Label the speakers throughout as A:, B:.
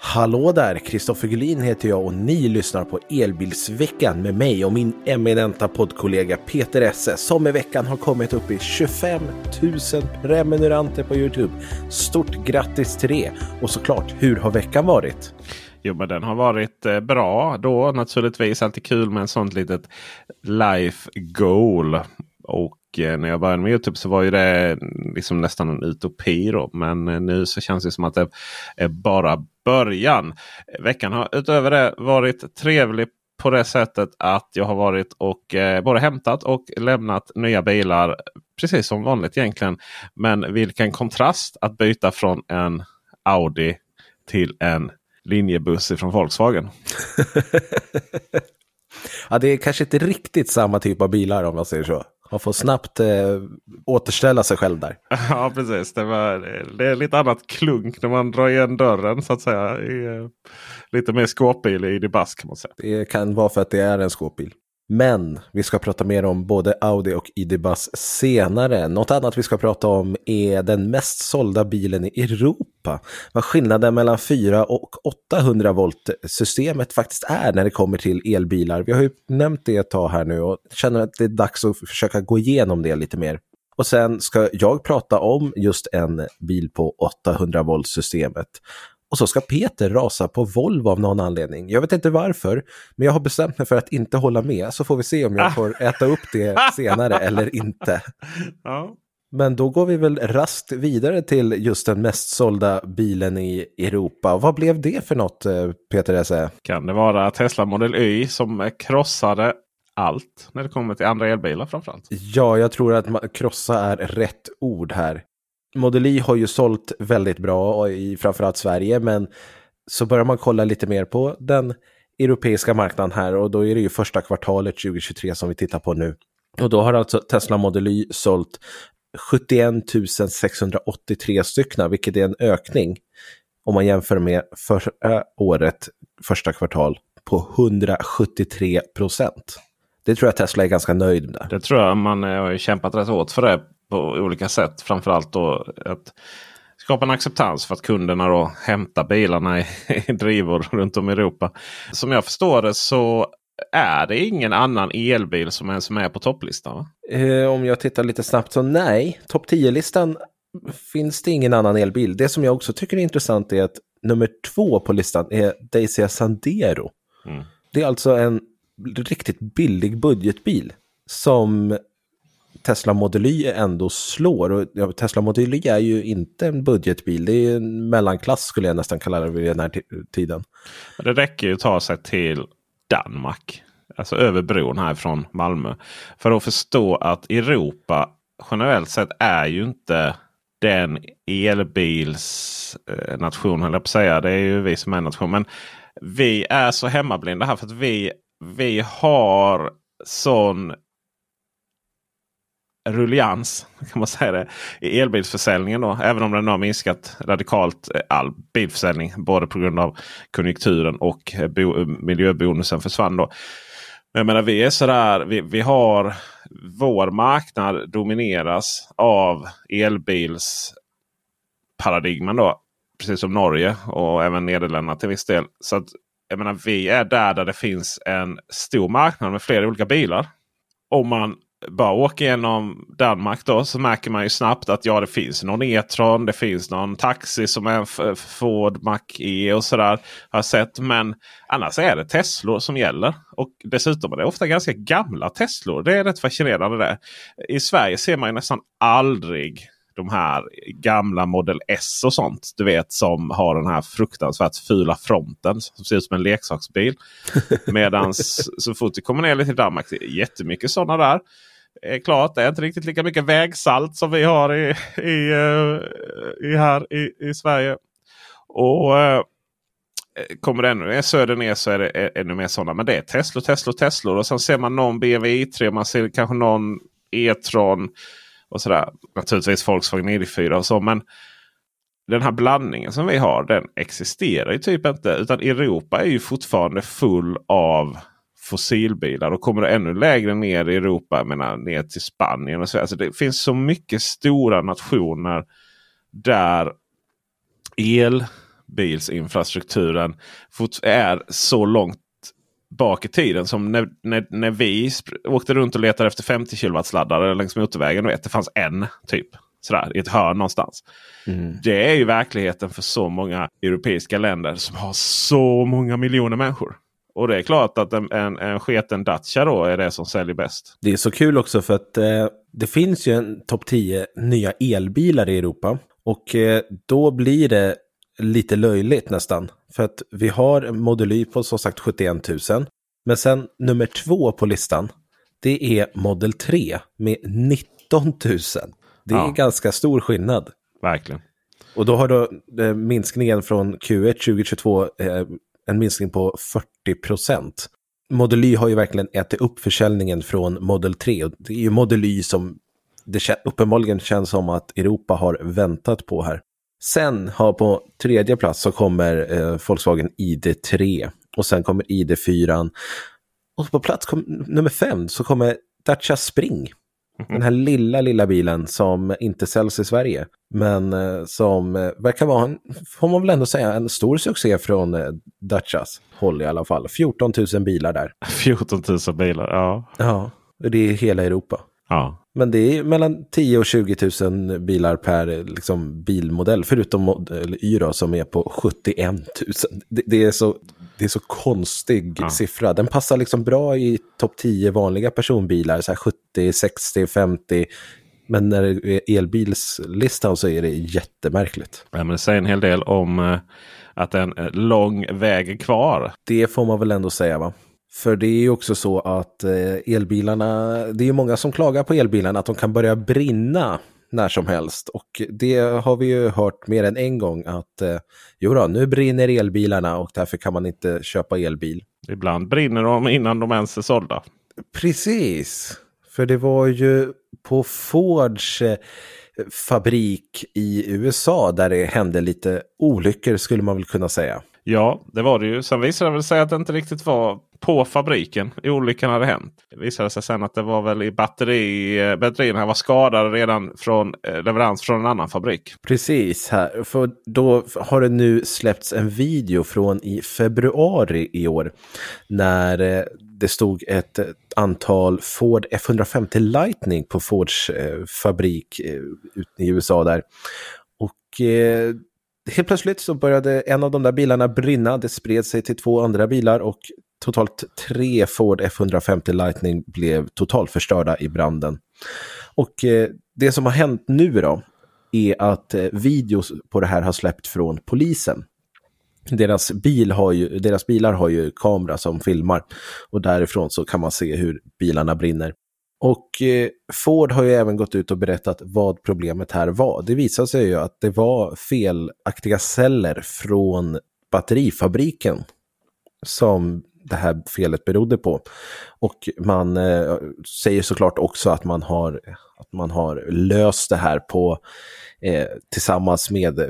A: Hallå där! Kristoffer Gullin heter jag och ni lyssnar på Elbilsveckan med mig och min eminenta poddkollega Peter Esse som i veckan har kommit upp i 25 000 prenumeranter på Youtube. Stort grattis till det! Och såklart, hur har veckan varit?
B: Jo, men den har varit eh, bra då naturligtvis. Alltid kul med en sånt litet life goal. Och eh, när jag började med Youtube så var ju det liksom nästan en utopi. Då. Men eh, nu så känns det som att det är bara början. Veckan har utöver det varit trevlig på det sättet att jag har varit och eh, både hämtat och lämnat nya bilar. Precis som vanligt egentligen. Men vilken kontrast att byta från en Audi till en linjebuss från Volkswagen.
A: ja, det är kanske inte riktigt samma typ av bilar om man säger så. Man får snabbt eh, återställa sig själv där.
B: Ja precis. Det, var, det är lite annat klunk när man drar igen dörren så att säga. I, eh, lite mer skåpbil i Dibas kan man säga.
A: Det kan vara för att det är en skåpbil. Men vi ska prata mer om både Audi och ID.Buzz senare. Något annat vi ska prata om är den mest sålda bilen i Europa. Vad skillnaden mellan 4 och 800 volt systemet faktiskt är när det kommer till elbilar. Vi har ju nämnt det ett tag här nu och känner att det är dags att försöka gå igenom det lite mer. Och sen ska jag prata om just en bil på 800 volt systemet. Och så ska Peter rasa på Volvo av någon anledning. Jag vet inte varför, men jag har bestämt mig för att inte hålla med. Så får vi se om jag får äta upp det senare eller inte.
B: Ja.
A: Men då går vi väl rast vidare till just den mest sålda bilen i Europa. Vad blev det för något, eh, Peter Esse?
B: Kan det vara Tesla Model Y som krossade allt när det kommer till andra elbilar framförallt?
A: Ja, jag tror att krossa är rätt ord här. Model Y har ju sålt väldigt bra i framförallt Sverige, men så börjar man kolla lite mer på den europeiska marknaden här och då är det ju första kvartalet 2023 som vi tittar på nu. Och då har alltså Tesla Model Y sålt 71 683 stycken, vilket är en ökning om man jämför med förra året, första kvartal, på 173 procent. Det tror jag Tesla är ganska nöjd med.
B: Det tror jag man eh, har ju kämpat rätt hårt för det på olika sätt. Framförallt då att skapa en acceptans för att kunderna då hämtar bilarna i, i drivor runt om i Europa. Som jag förstår det så är det ingen annan elbil som är, som är på topplistan?
A: Eh, om jag tittar lite snabbt så nej, topp 10-listan finns det ingen annan elbil. Det som jag också tycker är intressant är att nummer två på listan är Dacia Sandero. Mm. Det är alltså en riktigt billig budgetbil som Tesla Model Y ändå slår. Och Tesla Model Y är ju inte en budgetbil, det är en mellanklass skulle jag nästan kalla det vid den här tiden.
B: Det räcker ju att ta sig till Danmark, alltså över bron här från Malmö. För att förstå att Europa generellt sett är ju inte den elbilsnation, eh, höll jag på att säga. Det är ju vi som är nation. Men vi är så hemmablinda här för att vi, vi har sån rullians kan man säga det, i elbilsförsäljningen. Då, även om den har minskat radikalt eh, all bilförsäljning. Både på grund av konjunkturen och eh, bo, eh, miljöbonusen försvann. Då. Men jag menar, vi är sådär, vi, vi har vår marknad domineras av elbilsparadigmen. Då, precis som Norge och även Nederländerna till viss del. Så att, jag menar, vi är där där det finns en stor marknad med flera olika bilar. Om man bara åker genom Danmark då så märker man ju snabbt att ja det finns någon E-tron. Det finns någon taxi som är en Ford Mac-E och sådär. Har sett. Men annars är det Teslor som gäller. Och dessutom är det ofta ganska gamla Teslor. Det är rätt fascinerande det. I Sverige ser man ju nästan aldrig de här gamla Model S och sånt. Du vet som har den här fruktansvärt fula fronten som ser ut som en leksaksbil. Medan så fort vi kommer ner lite till Danmark, det är jättemycket sådana där är klart, det är inte riktigt lika mycket vägsalt som vi har i, i, eh, i här i, i Sverige. Och eh, kommer det ännu mer söder ner så är det ännu mer sådana. Men det är Tesla, Tesla, Tesla. Och sen ser man någon BMW i3. Man ser kanske någon E-tron. Och sådär. Naturligtvis Volkswagen ID4 och så. Men den här blandningen som vi har den existerar ju typ inte. Utan Europa är ju fortfarande full av fossilbilar. Och kommer det ännu lägre ner i Europa, menar, ner till Spanien och så. Alltså det finns så mycket stora nationer där elbilsinfrastrukturen är så långt bak i tiden som när, när, när vi åkte runt och letade efter 50 kW-laddare längs motorvägen. Vet, det fanns en typ. Sådär, I ett hörn någonstans. Mm. Det är ju verkligheten för så många europeiska länder som har så många miljoner människor. Och det är klart att en, en, en sketen Dacia då är det som säljer bäst.
A: Det är så kul också för att eh, det finns ju en topp 10 nya elbilar i Europa. Och eh, då blir det lite löjligt nästan. För att vi har Model Y på som sagt 71 000. Men sen nummer två på listan, det är Model 3 med 19 000. Det är ja. ganska stor skillnad.
B: Verkligen.
A: Och då har då eh, minskningen från Q1 2022 eh, en minskning på 40 procent. Model Y har ju verkligen ätit upp försäljningen från Model 3. Det är ju Model Y som det uppenbarligen känns som att Europa har väntat på här. Sen har på tredje plats så kommer eh, Volkswagen ID3 och sen kommer ID4. Och på plats kom, nummer fem så kommer Dacia Spring. Den här lilla, lilla bilen som inte säljs i Sverige. Men eh, som eh, verkar vara, en, får man väl ändå säga, en stor succé från eh, Dacias håll i alla fall. 14 000 bilar där.
B: 14 000 bilar, ja.
A: Ja, det är hela Europa.
B: Ja.
A: Men det är mellan 10 och 20 000 bilar per liksom, bilmodell, förutom modell Y då, som är på 71 000. Det, det, är, så, det är så konstig ja. siffra. Den passar liksom bra i topp 10 vanliga personbilar, så 70, 60, 50. Men när det är elbilslistan så är det jättemärkligt.
B: Ja, men det säger en hel del om eh, att en eh, lång väg kvar.
A: Det får man väl ändå säga va? För det är ju också så att eh, elbilarna, det är ju många som klagar på elbilarna att de kan börja brinna när som helst. Och det har vi ju hört mer än en gång att eh, jo då, nu brinner elbilarna och därför kan man inte köpa elbil.
B: Ibland brinner de innan de ens är sålda.
A: Precis, för det var ju på Fords eh, fabrik i USA där det hände lite olyckor skulle man väl kunna säga.
B: Ja, det var det ju. Sen visade det sig att det inte riktigt var på fabriken olyckan hade hänt. Det visade sig sen att det var väl i batteri, eh, batterierna var skadade redan från eh, leverans från en annan fabrik.
A: Precis, här. för då har det nu släppts en video från i februari i år. När eh, det stod ett antal Ford F150 Lightning på Fords fabrik i USA där. Och helt plötsligt så började en av de där bilarna brinna. Det spred sig till två andra bilar och totalt tre Ford F150 Lightning blev totalförstörda i branden. Och eh, det som har hänt nu då är att eh, videos på det här har släppt från polisen. Deras, bil har ju, deras bilar har ju kamera som filmar och därifrån så kan man se hur bilarna brinner. Och eh, Ford har ju även gått ut och berättat vad problemet här var. Det visade sig ju att det var felaktiga celler från batterifabriken som det här felet berodde på. Och man eh, säger såklart också att man har, att man har löst det här på, eh, tillsammans med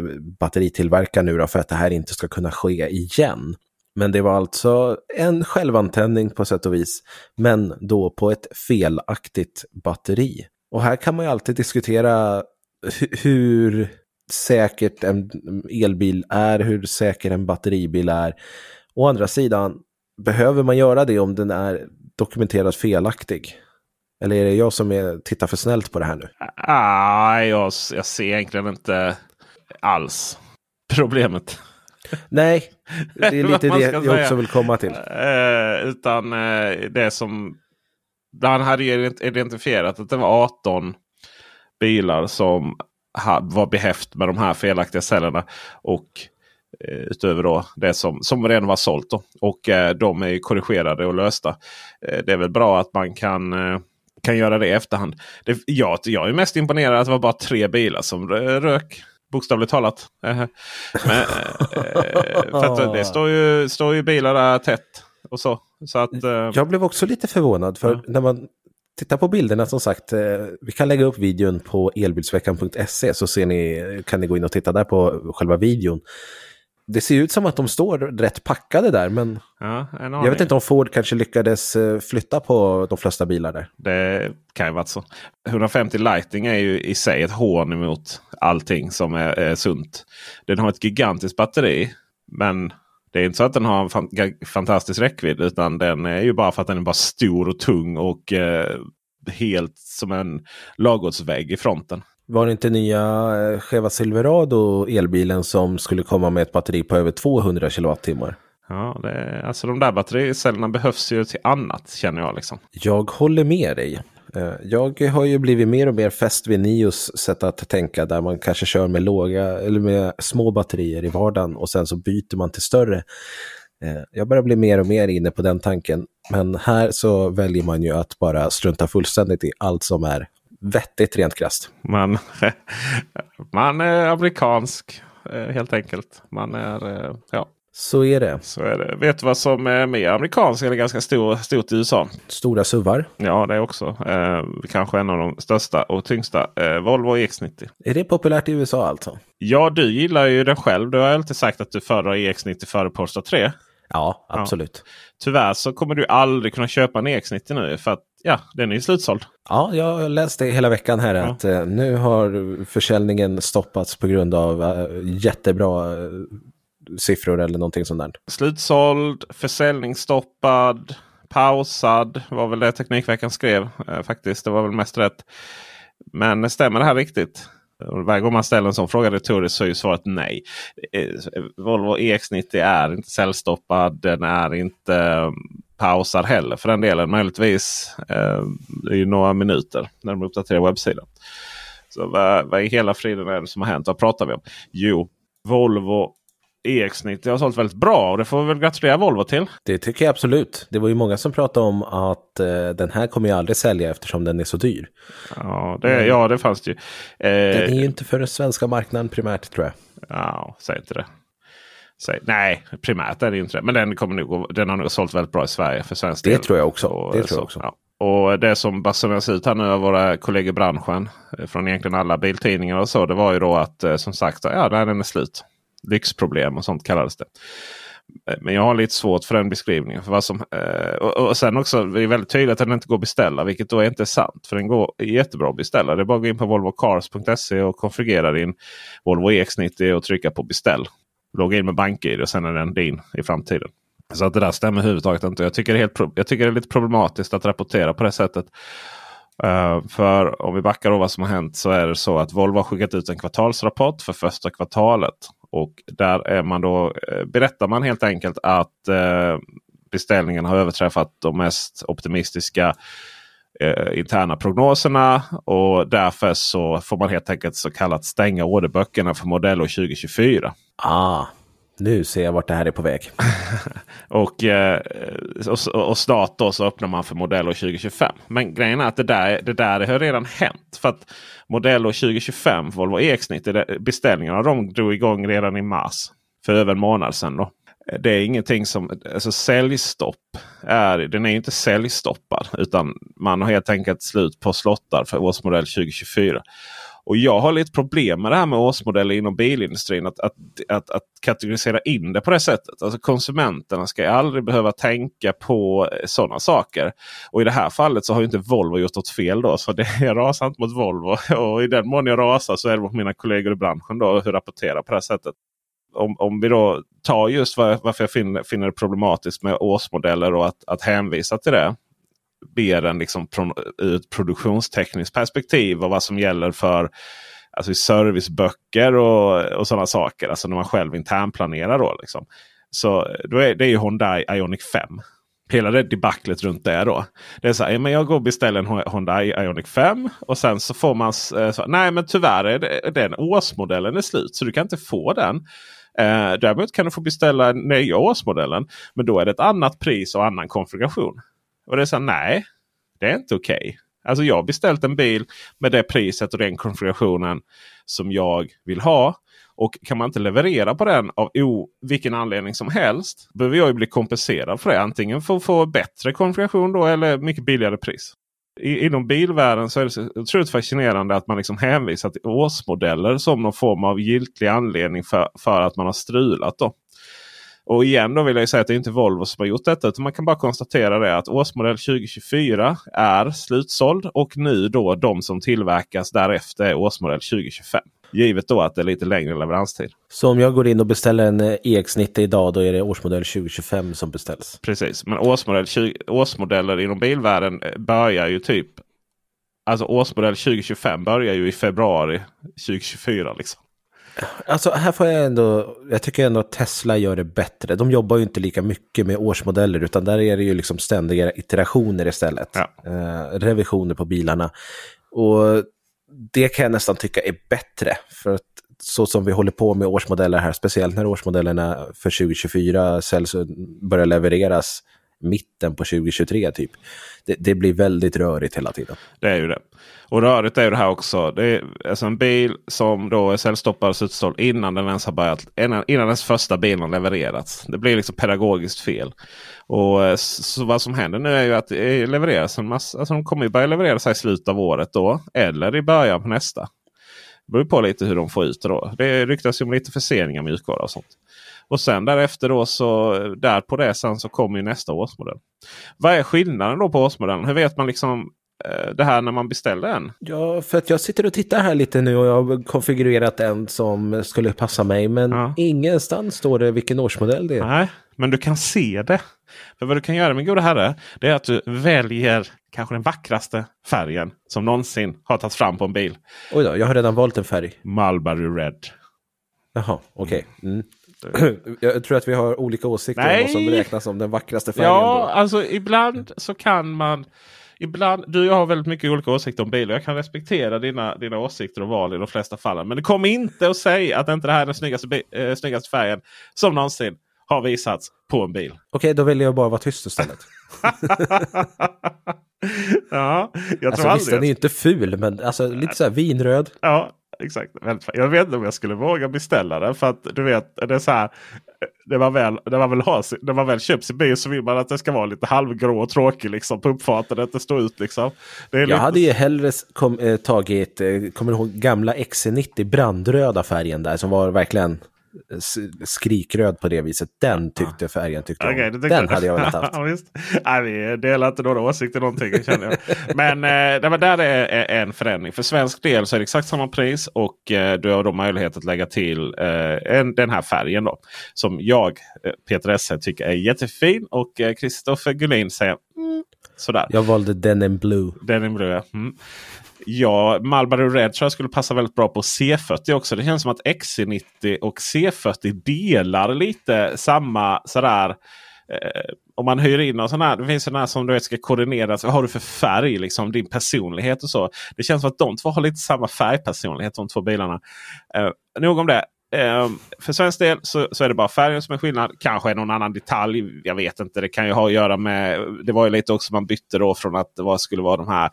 A: batteritillverkaren nu då, för att det här inte ska kunna ske igen. Men det var alltså en självantändning på sätt och vis, men då på ett felaktigt batteri. Och här kan man ju alltid diskutera hur säkert en elbil är, hur säker en batteribil är. Å andra sidan, behöver man göra det om den är dokumenterat felaktig? Eller är det jag som är, tittar för snällt på det här nu?
B: Ah, jag, jag ser egentligen inte alls problemet.
A: Nej, det är lite det jag säga. också vill komma till.
B: Eh, utan eh, det som... Han hade identifierat att det var 18 bilar som ha, var behäft med de här felaktiga cellerna. Och utöver då det som, som redan var sålt. Då. Och eh, de är korrigerade och lösta. Eh, det är väl bra att man kan eh, kan göra det i efterhand. Det, jag, jag är mest imponerad att det var bara tre bilar som rök. Bokstavligt talat. Men, eh, för det står ju, står ju bilar där tätt. Och så. så att, eh,
A: jag blev också lite förvånad. För ja. när man tittar på bilderna som sagt. Eh, vi kan lägga upp videon på elbilsveckan.se så ser ni, kan ni gå in och titta där på själva videon det ser ut som att de står rätt packade där, men ja, jag vet inte om Ford kanske lyckades eh, flytta på de flesta bilar där.
B: Det kan ju vara så. 150 Lighting är ju i sig ett hån emot allting som är, är sunt. Den har ett gigantiskt batteri, men det är inte så att den har en fantastisk räckvidd. Utan den är ju bara för att den är bara stor och tung och eh, helt som en ladugårdsvägg i fronten.
A: Var det inte nya eh, Cheva Silverado elbilen som skulle komma med ett batteri på över 200 kilowattimmar?
B: Ja, det, alltså de där battericellerna behövs ju till annat känner jag. Liksom.
A: Jag håller med dig. Eh, jag har ju blivit mer och mer fäst vid Nios sätt att tänka där man kanske kör med låga eller med små batterier i vardagen och sen så byter man till större. Eh, jag börjar bli mer och mer inne på den tanken. Men här så väljer man ju att bara strunta fullständigt i allt som är vettigt rent krasst.
B: Man, man är amerikansk eh, helt enkelt. Man är, eh, ja.
A: Så är det.
B: Så är det. Vet du vad som är mer amerikanskt eller ganska stor, stort i USA?
A: Stora suvar.
B: Ja, det är också. Eh, kanske en av de största och tyngsta. Eh, Volvo EX90.
A: Är det populärt i USA alltså?
B: Ja, du gillar ju den själv. Du har alltid sagt att du föredrar EX90 före Polestar 3.
A: Ja, absolut. Ja.
B: Tyvärr så kommer du aldrig kunna köpa en EX90 nu. För att ja, den är slutsåld.
A: Ja, jag läste hela veckan här ja. att eh, nu har försäljningen stoppats på grund av eh, jättebra eh, siffror eller någonting sånt där.
B: Slutsåld, försäljningsstoppad, pausad var väl det Teknikveckan skrev faktiskt. Det var väl mest rätt. Men stämmer det här riktigt? Varje gång man ställer en sån fråga retoriskt så är svaret nej. Volvo EX90 är inte säljstoppad. Den är inte pausad heller för den delen. Möjligtvis eh, ju några minuter när de uppdaterar webbsidan. Så vad, vad i hela friden är det som har hänt? Vad pratar vi om? Jo, Volvo EX90 har sålt väldigt bra och det får vi väl gratulera Volvo till.
A: Det tycker jag absolut. Det var ju många som pratade om att eh, den här kommer jag aldrig sälja eftersom den är så dyr.
B: Ja, det, ja, det fanns det ju.
A: Eh, den är ju inte för den svenska marknaden primärt tror jag.
B: Ja, säg inte det. Säg, nej, primärt är det inte det. Men den, kommer nog, den har nog sålt väldigt bra i Sverige för svensk
A: det
B: del.
A: Tror jag också. Och, det tror jag också. Ja.
B: Och det som basuneras ut här nu av våra kollegor i branschen. Eh, från egentligen alla biltidningar och så. Det var ju då att eh, som sagt, ja den är slut lyxproblem och sånt kallades det. Eh, men jag har lite svårt för den beskrivningen. För vad som, och, och sen också det är väldigt tydligt att den inte går att beställa. Vilket då är inte sant. För den går jättebra att beställa. Det är bara att gå in på volvocars.se och konfigurera din Volvo EX90 och trycka på beställ. Logga in med BankID och sen är den din i framtiden. Så att det där stämmer överhuvudtaget inte. Jag tycker, det är helt, jag tycker det är lite problematiskt att rapportera på det sättet. Uh, för om vi backar av vad som har hänt så är det så att Volvo har skickat ut en kvartalsrapport för första kvartalet. Och där är man då, eh, berättar man helt enkelt att uh, beställningen har överträffat de mest optimistiska interna prognoserna. Och därför så får man helt enkelt så kallat stänga orderböckerna för modell 2024.
A: Ah, nu ser jag vart det här är på väg.
B: och, eh, och, och snart då så öppnar man för modeller 2025. Men grejen är att det där, det där har redan hänt. För att modeller 2025 Volvo EX90 beställningarna de drog igång redan i mars. För över en månad sedan. Då. Det är ingenting som, alltså säljstopp är, den är inte säljstoppad. Utan man har helt enkelt slut på slottar för årsmodell 2024. Och jag har lite problem med det här med årsmodeller inom bilindustrin. Att, att, att, att kategorisera in det på det sättet. Alltså konsumenterna ska aldrig behöva tänka på sådana saker. Och i det här fallet så har inte Volvo gjort något fel. då. Så det, jag rasar inte mot Volvo. Och i den mån jag rasar så är det mot mina kollegor i branschen då, hur rapporterar på det här sättet. Om, om vi då tar just var, varför jag finner, finner det problematiskt med årsmodeller och att, att hänvisa till det Mer än liksom pro, ur ett produktionstekniskt perspektiv och vad som gäller för alltså serviceböcker och, och sådana saker. Alltså när man själv internplanerar. Då, liksom. Så då är, det är ju Hyundai Ioniq 5. Hela det debaclet runt det då. Det är så här, men jag går och beställer en Hyundai Ioniq 5 och sen så får man eh, så, nej men tyvärr är det, den årsmodellen är slut så du kan inte få den. Eh, däremot kan du få beställa nya årsmodellen. Men då är det ett annat pris och annan konfiguration. Och det är så nej, det är inte okej. Okay. Alltså jag har beställt en bil med det priset och den konfigurationen som jag vill ha. Och kan man inte leverera på den av o, vilken anledning som helst. Behöver jag ju bli kompenserad för det. Antingen för att få bättre konfiguration då eller mycket billigare pris. I, inom bilvärlden så är det så otroligt fascinerande att man liksom hänvisar till årsmodeller som någon form av giltig anledning för, för att man har strulat. Då. Och igen då vill jag säga att det är inte Volvo som har gjort detta. Utan man kan bara konstatera det att årsmodell 2024 är slutsåld. Och nu då de som tillverkas därefter är årsmodell 2025. Givet då att det är lite längre leveranstid.
A: Så om jag går in och beställer en EX90 idag då är det årsmodell 2025 som beställs?
B: Precis, men årsmodell 20, årsmodeller inom bilvärlden börjar ju typ Alltså årsmodell 2025 börjar ju i februari 2024. Liksom.
A: Alltså här får jag ändå, jag tycker ändå att Tesla gör det bättre. De jobbar ju inte lika mycket med årsmodeller utan där är det ju liksom ständiga iterationer istället.
B: Ja.
A: Eh, revisioner på bilarna. Och det kan jag nästan tycka är bättre. För att så som vi håller på med årsmodeller här, speciellt när årsmodellerna för 2024 säljs och börjar levereras mitten på 2023 typ. Det, det, blir väldigt rörigt hela tiden.
B: Det är ju det. Och rörigt är ju det här också. Det är alltså en bil som då är säljstoppad och slutsåld innan den ens har börjat. Innan, innan ens första bil har levererats. Det blir liksom pedagogiskt fel. Och eh, så vad som händer nu är ju att det levereras en massa. Alltså de kommer ju börja leverera sig i slutet av året då. Eller i början på nästa. Det beror på lite hur de får ut det då. Det ryktas ju om lite förseningar mjukvara och sånt. Och sen därefter då så där på det sen så kommer ju nästa årsmodell. Vad är skillnaden då på årsmodellen? Hur vet man liksom eh, det här när man beställer en?
A: Ja, för att jag sitter och tittar här lite nu och jag har konfigurerat en som skulle passa mig. Men ja. ingenstans står det vilken årsmodell det är.
B: Nej, men du kan se det. För vad du kan göra min goda herre, det är att du väljer kanske den vackraste färgen som någonsin har tagits fram på en bil.
A: Oj då, jag har redan valt en färg.
B: Marlboro Red.
A: Jaha, okej. Okay. Mm. Jag tror att vi har olika åsikter Nej. om vad som räknas som den vackraste färgen.
B: Ja, då. alltså ibland så kan man... Ibland, du och jag har väldigt mycket olika åsikter om bilar. Jag kan respektera dina, dina åsikter och val i de flesta fallen. Men det kommer inte att säga att inte det här är den snyggaste, äh, snyggaste färgen som någonsin har visats på en bil. Okej,
A: okay, då väljer jag bara att vara tyst istället.
B: ja, jag
A: alltså,
B: tror
A: visst, den är ju inte ful, men alltså, lite så här vinröd.
B: Ja, exakt. Jag vet inte om jag skulle våga beställa den. För att du vet, det är så här. Det var väl, var väl, väl köps i bil så vill man att det ska vara lite halvgrå och tråkig liksom, på uppfarten. Att det står ut liksom.
A: jag
B: lite...
A: hade ju hellre kom, eh, tagit, eh, kommer du ihåg gamla XC90 brandröda färgen där som var verkligen skrikröd på det viset. Den tyckte färgen tyckte okay, om. Den jag. hade jag velat haft.
B: ja, Nej, vi delar inte några åsikter någonting känner jag. Men eh, där är en förändring. För svensk del så är det exakt samma pris och eh, du har då möjlighet att lägga till eh, en, den här färgen. då Som jag, Peter Esse, tycker är jättefin. Och Kristoffer eh, Gullin säger mm, sådär.
A: Jag valde Denim Blue.
B: Denim Blue ja. Mm. Ja, Marlboro Red tror jag skulle passa väldigt bra på C40 också. Det känns som att XC90 och C40 delar lite samma sådär. Eh, om man hyr in någon sån här, det finns sådana som du vet ska koordineras. Vad har du för färg? Liksom, din personlighet och så. Det känns som att de två har lite samma färgpersonlighet, de två bilarna. Eh, nog om det. Eh, för svensk del så, så, är det bara färgen som är skillnad. Kanske är någon annan detalj. Jag vet inte. Det kan ju ha att göra med. Det var ju lite också man bytte då från att det skulle vara de här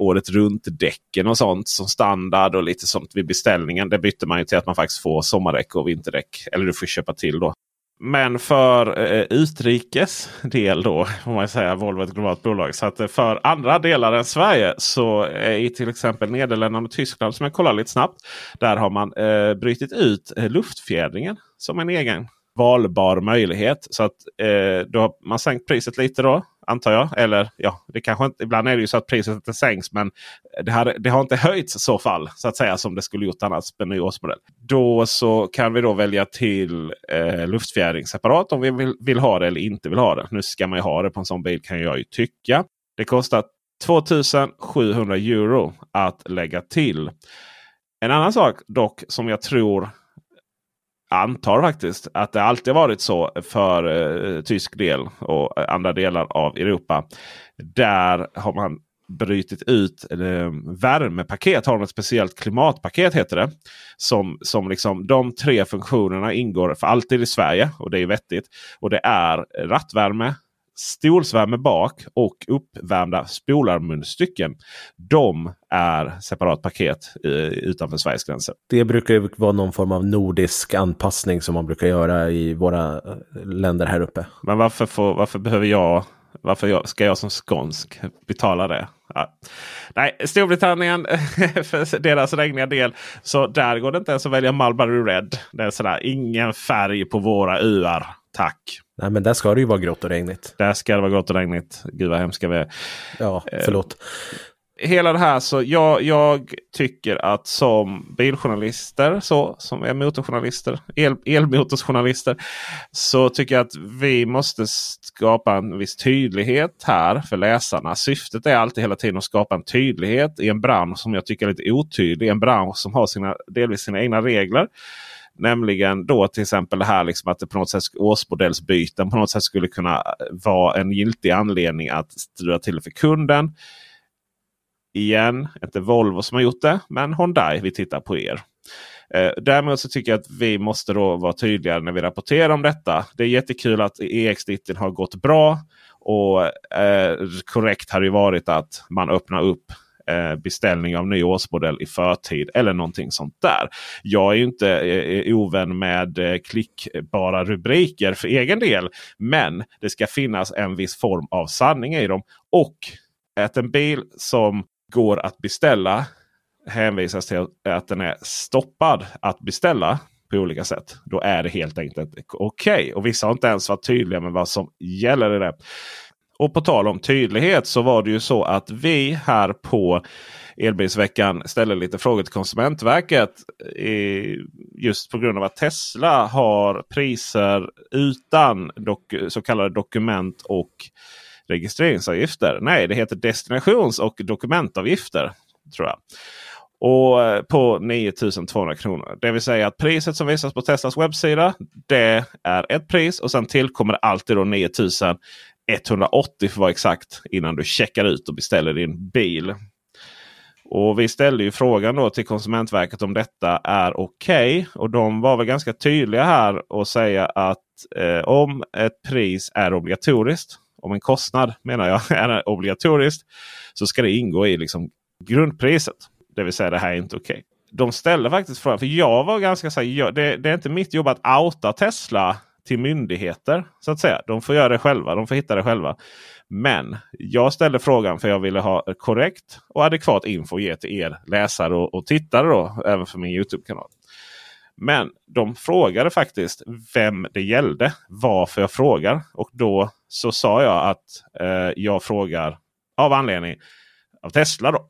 B: året runt däcken och sånt som standard och lite sånt vid beställningen. Det bytte man ju till att man faktiskt får sommardäck och vinterdäck. Eller du får köpa till då. Men för eh, utrikes del då, får man säga, Volvo är ett globalt bolag. Så att eh, för andra delar än Sverige så är i till exempel Nederländerna och Tyskland som jag kollar lite snabbt. Där har man eh, brytit ut eh, luftfjädringen som en egen valbar möjlighet. Så att eh, då har man sänkt priset lite då antar jag. Eller ja, det kanske inte, ibland är det ju så att priset inte sänks. Men det, här, det har inte höjts i så fall så att säga som det skulle gjort annars med ny årsmodell. Då så kan vi då välja till eh, luftfjädring separat om vi vill, vill, ha det eller inte vill ha det. Nu ska man ju ha det på en sån bil kan jag ju tycka. Det kostar 2700 euro att lägga till. En annan sak dock som jag tror antar faktiskt att det alltid varit så för eh, tysk del och eh, andra delar av Europa. Där har man brutit ut eh, värmepaket. Har de ett speciellt klimatpaket heter det. Som, som liksom de tre funktionerna ingår för alltid i Sverige och det är vettigt. Och det är rattvärme, stolsvärme bak och uppvärmda spolarmunstycken. De är separat paket eh, utanför Sveriges gränser.
A: Det brukar ju vara någon form av nordisk anpassning som man brukar göra i våra eh, länder här uppe.
B: Men varför, får, varför behöver jag varför jag, ska jag som skånsk betala det? Ja. Nej, Storbritannien för deras regniga del. Så där går det inte ens att välja Marlboro Red. Det är sådär, ingen färg på våra öar. Tack!
A: Nej, men där ska det ju vara grått och regnigt.
B: Där ska det vara grått och regnigt. Gud vad hemska vi är.
A: Ja, förlåt. Eh,
B: hela det här så jag, jag tycker att som biljournalister, så, som är motorjournalister, el, elmotorsjournalister. Så tycker jag att vi måste skapa en viss tydlighet här för läsarna. Syftet är alltid hela tiden att skapa en tydlighet i en bransch som jag tycker är lite otydlig. En bransch som har sina, delvis sina egna regler. Nämligen då till exempel det här liksom att det på något sätt årsmodellsbyten på något sätt skulle kunna eh, vara en giltig anledning att dra till för kunden igen. Inte Volvo som har gjort det, men Hyundai. Vi tittar på er. Eh, däremot så tycker jag att vi måste då vara tydligare när vi rapporterar om detta. Det är jättekul att EX90 har gått bra. Och eh, korrekt hade ju varit att man öppnar upp eh, beställning av ny årsmodell i förtid eller någonting sånt där. Jag är ju inte eh, eh, ovän med eh, klickbara rubriker för egen del. Men det ska finnas en viss form av sanning i dem. Och att en bil som går att beställa hänvisas till att den är stoppad att beställa på olika sätt. Då är det helt enkelt okej. Okay. Och vissa har inte ens varit tydliga med vad som gäller i det. Och på tal om tydlighet så var det ju så att vi här på Elbilsveckan ställde lite frågor till Konsumentverket. Eh, just på grund av att Tesla har priser utan så kallade dokument och registreringsavgifter. Nej, det heter destinations och dokumentavgifter. tror jag. Och eh, på 9200 kronor. Det vill säga att priset som visas på Teslas webbsida. Det är ett pris och sen tillkommer alltid då 180 för att vara exakt. Innan du checkar ut och beställer din bil. Och Vi ställde ju frågan då till Konsumentverket om detta är okej. Okay. Och de var väl ganska tydliga här och säga att eh, om ett pris är obligatoriskt om en kostnad menar jag är obligatoriskt. Så ska det ingå i liksom grundpriset. Det vill säga det här är inte okej. Okay. De ställde faktiskt frågan, för jag var ganska så här, det, det, är inte mitt jobb att outa Tesla till myndigheter. så att säga. De får göra det själva, de får hitta det själva. Men jag ställde frågan för jag ville ha korrekt och adekvat info att ge till er läsare och, och tittare. Då, även för min Youtube-kanal. Men de frågade faktiskt vem det gällde. Varför jag frågar. Och då så sa jag att eh, jag frågar av anledning av Tesla. Då.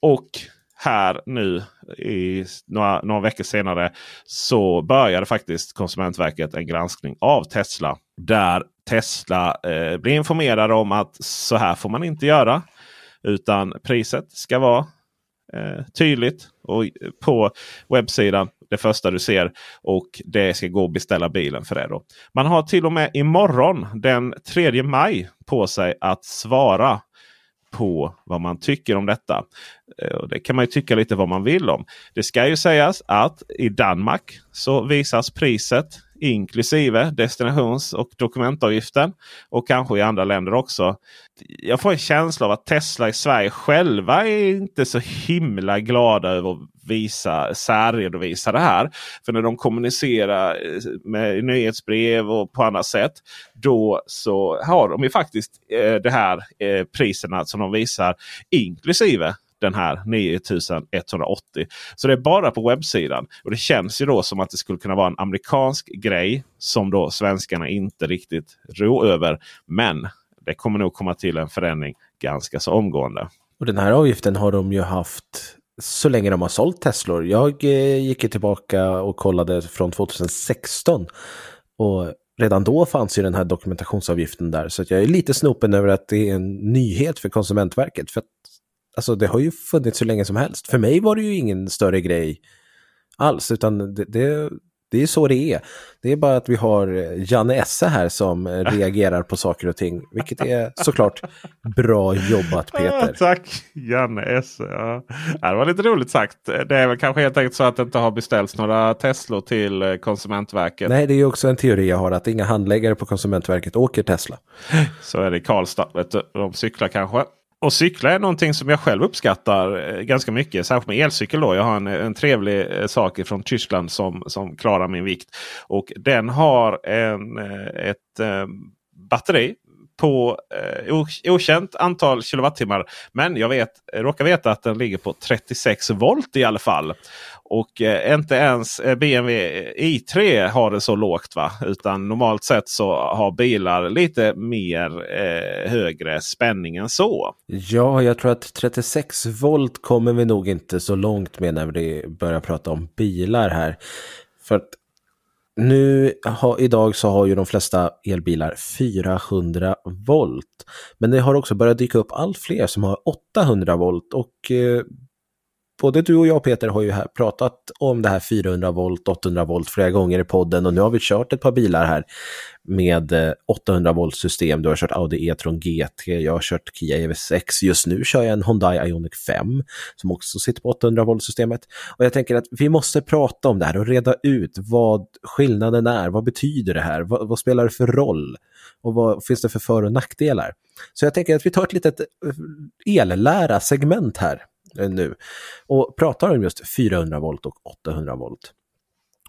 B: Och här nu i några, några veckor senare så började faktiskt Konsumentverket en granskning av Tesla. Där Tesla eh, blir informerade om att så här får man inte göra. Utan priset ska vara eh, tydligt och eh, på webbsidan det första du ser. Och det ska gå att beställa bilen för det. Då. Man har till och med imorgon den 3 maj på sig att svara på vad man tycker om detta. Eh, och Det kan man ju tycka lite vad man vill om. Det ska ju sägas att i Danmark så visas priset inklusive destinations och dokumentavgiften. Och kanske i andra länder också. Jag får en känsla av att Tesla i Sverige själva är inte så himla glada över att visa, särredovisa det här. För när de kommunicerar eh, med nyhetsbrev och på annat sätt. Då så har de ju faktiskt eh, det här eh, priserna som de visar inklusive den här 9180. Så det är bara på webbsidan. Och det känns ju då som att det skulle kunna vara en amerikansk grej som då svenskarna inte riktigt rå över. Men det kommer nog komma till en förändring ganska så omgående.
A: Och den här avgiften har de ju haft så länge de har sålt Teslor. Jag eh, gick tillbaka och kollade från 2016. Och redan då fanns ju den här dokumentationsavgiften där. Så jag är lite snopen över att det är en nyhet för Konsumentverket. För att alltså det har ju funnits så länge som helst. För mig var det ju ingen större grej alls, utan det, det Det är så det är. Det är bara att vi har Janne Esse här som reagerar på saker och ting. Vilket är såklart bra jobbat Peter.
B: Tack Janne Esse. Ja. Det var lite roligt sagt. Det är väl kanske helt enkelt så att det inte har beställts några Teslor till Konsumentverket.
A: Nej, det är också en teori jag har att inga handläggare på Konsumentverket åker Tesla.
B: Så är det i Karlstad. De cyklar kanske. Och cykla är någonting som jag själv uppskattar eh, ganska mycket. Särskilt med elcykel. Då. Jag har en, en trevlig eh, sak från Tyskland som, som klarar min vikt. Och den har en, eh, ett eh, batteri på eh, okänt antal kilowattimmar. Men jag vet, råkar veta att den ligger på 36 volt i alla fall. Och eh, inte ens eh, BMW i3 har det så lågt. va Utan normalt sett så har bilar lite mer eh, högre spänning än så.
A: Ja, jag tror att 36 volt kommer vi nog inte så långt med när vi börjar prata om bilar här. För att nu ha, idag så har ju de flesta elbilar 400 volt. Men det har också börjat dyka upp allt fler som har 800 volt och eh, både du och jag Peter har ju här pratat om det här 400 volt, 800 volt flera gånger i podden och nu har vi kört ett par bilar här med eh, 800 volt system. Du har kört Audi E-tron GT, jag har kört Kia EV6. Just nu kör jag en Hyundai Ioniq 5 som också sitter på 800 volt systemet. Och jag tänker att vi måste prata om det här och reda ut vad skillnaden är. Vad betyder det här? Vad, vad spelar det för roll? Och vad finns det för för och nackdelar? Så jag tänker att vi tar ett litet eh, ellära segment här Eh, nu och pratar om just 400 volt och 800 volt.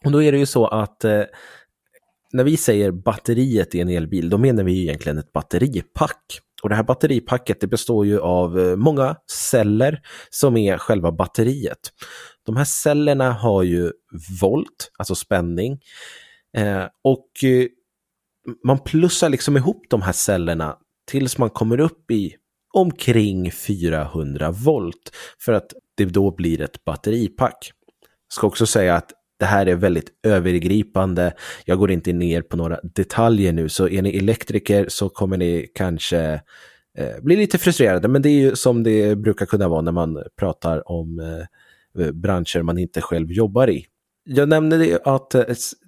A: Och då är det ju så att eh, när vi säger batteriet i en elbil, då menar vi egentligen ett batteripack. Och det här batteripacket det består ju av eh, många celler som är själva batteriet. De här cellerna har ju volt, alltså spänning. Eh, och eh, man plussar liksom ihop de här cellerna tills man kommer upp i omkring 400 volt för att det då blir ett batteripack. Jag ska också säga att det här är väldigt övergripande. Jag går inte ner på några detaljer nu, så är ni elektriker så kommer ni kanske eh, bli lite frustrerade, men det är ju som det brukar kunna vara när man pratar om eh, branscher man inte själv jobbar i. Jag nämnde det att eh,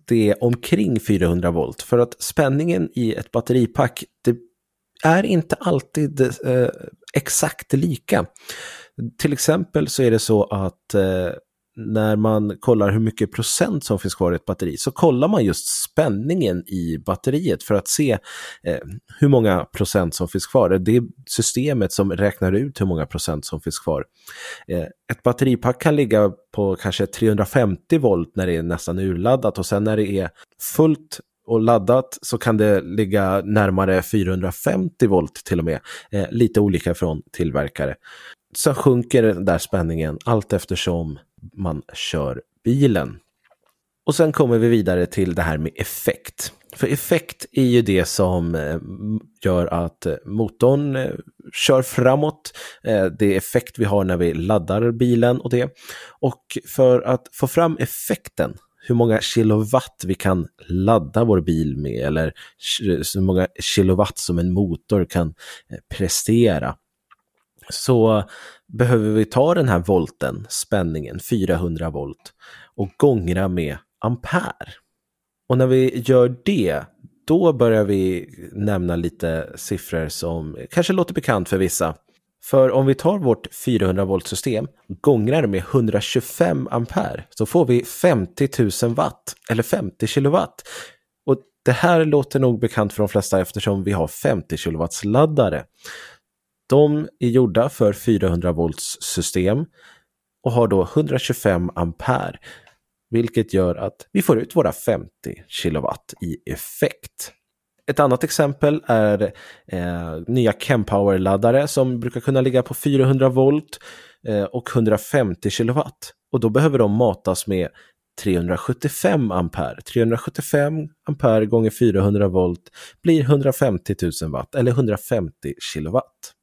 A: det är omkring 400 volt för att spänningen i ett batteripack det är inte alltid eh, exakt lika. Till exempel så är det så att eh, när man kollar hur mycket procent som finns kvar i ett batteri så kollar man just spänningen i batteriet för att se eh, hur många procent som finns kvar. Det är systemet som räknar ut hur många procent som finns kvar. Eh, ett batteripack kan ligga på kanske 350 volt när det är nästan urladdat och sen när det är fullt och laddat så kan det ligga närmare 450 volt till och med. Eh, lite olika från tillverkare. Sen sjunker den där spänningen allt eftersom man kör bilen. Och sen kommer vi vidare till det här med effekt. För effekt är ju det som eh, gör att eh, motorn eh, kör framåt. Det är effekt vi har när vi laddar bilen och det. Och för att få fram effekten hur många kilowatt vi kan ladda vår bil med eller hur många kilowatt som en motor kan eh, prestera. Så behöver vi ta den här volten, spänningen, 400 volt och gångra med ampere. Och när vi gör det, då börjar vi nämna lite siffror som kanske låter bekant för vissa. För om vi tar vårt 400 volt system, gångrar med 125 ampere, så får vi 50 000 watt, eller 50 kilowatt. Och det här låter nog bekant för de flesta eftersom vi har 50 kilowatts laddare. De är gjorda för 400 volts system och har då 125 ampere, vilket gör att vi får ut våra 50 kilowatt i effekt. Ett annat exempel är eh, nya Chempower-laddare som brukar kunna ligga på 400 volt eh, och 150 kilowatt. Och då behöver de matas med 375 ampere. 375 ampere gånger 400 volt blir 150 000 watt eller 150 kilowatt.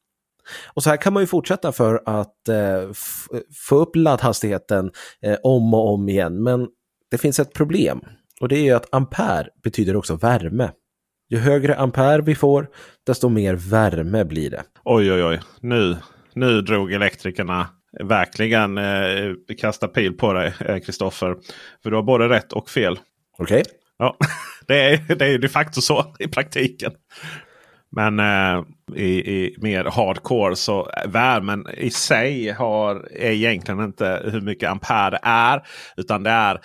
A: Och så här kan man ju fortsätta för att eh, få upp laddhastigheten eh, om och om igen. Men det finns ett problem och det är ju att ampere betyder också värme. Ju högre ampere vi får, desto mer värme blir det.
B: Oj, oj, oj. Nu, nu drog elektrikerna verkligen eh, kasta pil på dig, Kristoffer. För du har både rätt och fel.
A: Okej. Okay.
B: Ja, det är, det är de facto så i praktiken. Men eh, i, i, mer hardcore så värmen i sig har, är egentligen inte hur mycket ampere det är. Utan det är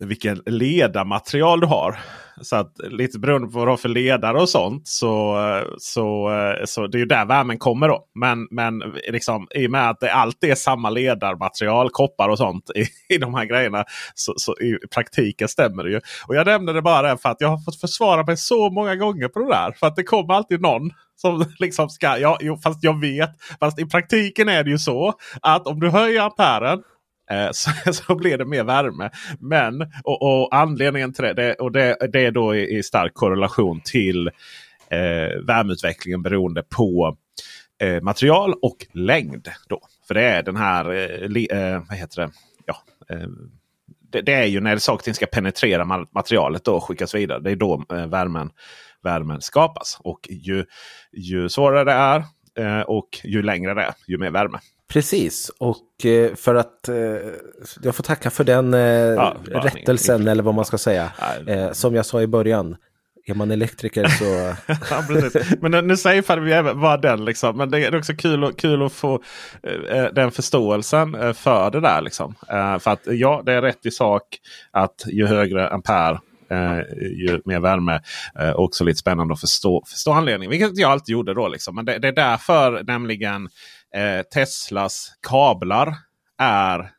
B: vilken ledarmaterial du har. Så att lite beroende på vad du har för ledare och sånt. Så, så, så det är ju där värmen kommer då. Men, men liksom, i och med att det alltid är samma ledarmaterial, koppar och sånt i, i de här grejerna. Så, så i praktiken stämmer det ju. Och jag nämnde det bara för att jag har fått försvara mig så många gånger på det där. För att det kommer alltid någon som liksom ska, ja, jo, fast jag vet. Fast i praktiken är det ju så att om du höjer amperen Eh, så, så blir det mer värme. Men och, och anledningen till det, och det, det är då i, i stark korrelation till eh, värmeutvecklingen beroende på eh, material och längd. Då. För det är den här, eh, eh vad heter det? Ja, eh, det, det, är ju när saker och ting ska penetrera materialet och skickas vidare. Det är då eh, värmen, värmen skapas. Och ju, ju svårare det är eh, och ju längre det är, ju mer värme.
A: Precis, och eh, för att eh, jag får tacka för den eh, ja, rättelsen eller vad man ska säga. som jag sa i början, är man elektriker så...
B: ja, Men nu säger vi även vad den liksom. Men det är också kul, kul att få eh, den förståelsen för det där. Liksom. Eh, för att ja, det är rätt i sak att ju högre ampere ju mer värme. Också lite spännande att förstå, förstå anledningen. Vilket jag alltid gjorde då. Liksom. Men det, det är därför nämligen eh, Teslas kablar är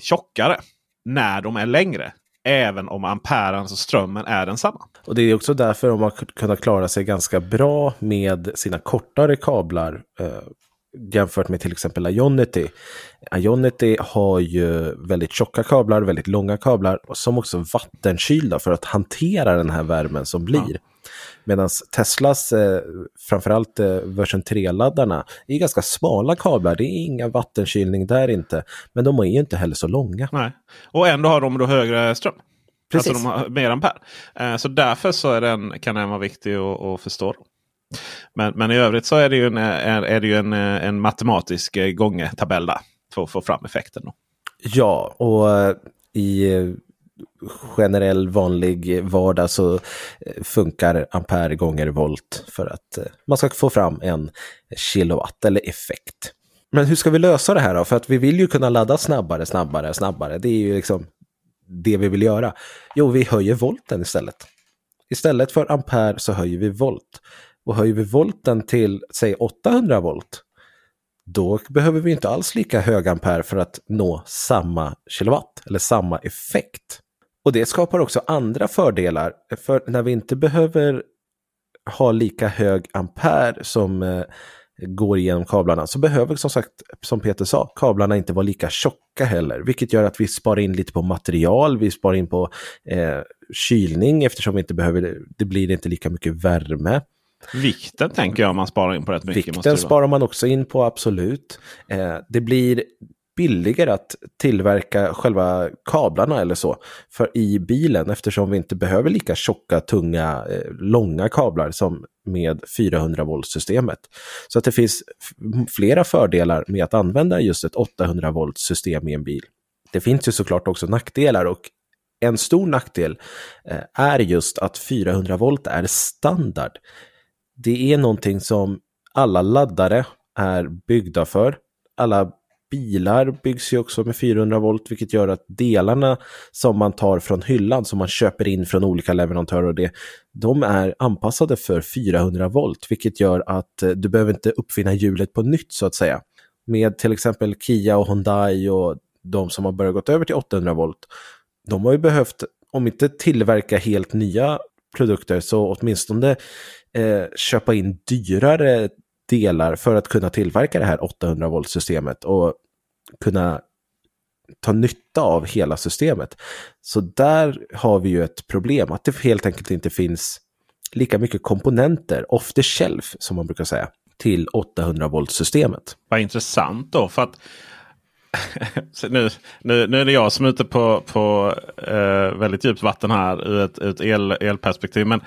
B: tjockare när de är längre. Även om amperen, alltså strömmen, är densamma.
A: Och det är också därför de har kunnat klara sig ganska bra med sina kortare kablar. Eh, jämfört med till exempel Ionity. Ionity har ju väldigt tjocka kablar, väldigt långa kablar som också är vattenkylda för att hantera den här värmen som blir. Ja. Medan Teslas, eh, framförallt eh, version 3-laddarna, är ganska smala kablar. Det är inga vattenkylning där inte. Men de är ju inte heller så långa.
B: Nej. Och ändå har de då högre ström. Precis. Alltså de har mer ampere. Eh, så därför så är den, kan den vara viktig att förstå. Men, men i övrigt så är det ju en, är, är det ju en, en matematisk eh, gångetabell där. För att få fram effekten. Då.
A: Ja, och eh, i generell vanlig vardag så eh, funkar ampere gånger volt för att eh, man ska få fram en kilowatt eller effekt. Men hur ska vi lösa det här då? För att vi vill ju kunna ladda snabbare, snabbare, snabbare. Det är ju liksom det vi vill göra. Jo, vi höjer volten istället. Istället för ampere så höjer vi volt. Och höjer vi volten till, säg 800 volt, då behöver vi inte alls lika hög ampere för att nå samma kilowatt eller samma effekt. Och det skapar också andra fördelar, för när vi inte behöver ha lika hög ampere som eh, går igenom kablarna så behöver som sagt, som Peter sa, kablarna inte vara lika tjocka heller. Vilket gör att vi sparar in lite på material, vi sparar in på eh, kylning eftersom vi inte behöver, det blir inte lika mycket värme.
B: Vikten tänker jag man sparar in på rätt mycket.
A: Vikten sparar man också in på, absolut. Eh, det blir billigare att tillverka själva kablarna eller så för i bilen eftersom vi inte behöver lika tjocka, tunga, eh, långa kablar som med 400 volt systemet. Så att det finns flera fördelar med att använda just ett 800 volt system i en bil. Det finns ju såklart också nackdelar och en stor nackdel eh, är just att 400 volt är standard det är någonting som alla laddare är byggda för. Alla bilar byggs ju också med 400 volt, vilket gör att delarna som man tar från hyllan, som man köper in från olika leverantörer, och det, de är anpassade för 400 volt, vilket gör att eh, du behöver inte uppfinna hjulet på nytt så att säga. Med till exempel Kia och Hyundai och de som har börjat gått över till 800 volt, de har ju behövt, om inte tillverka helt nya produkter, så åtminstone eh, köpa in dyrare delar för att kunna tillverka det här 800 volt systemet och kunna ta nytta av hela systemet. Så där har vi ju ett problem, att det helt enkelt inte finns lika mycket komponenter, off the shelf som man brukar säga, till 800 volt systemet.
B: Vad intressant då, för att nu, nu, nu är det jag som är ute på, på eh, väldigt djupt vatten här ur ett, ett el, elperspektiv. Men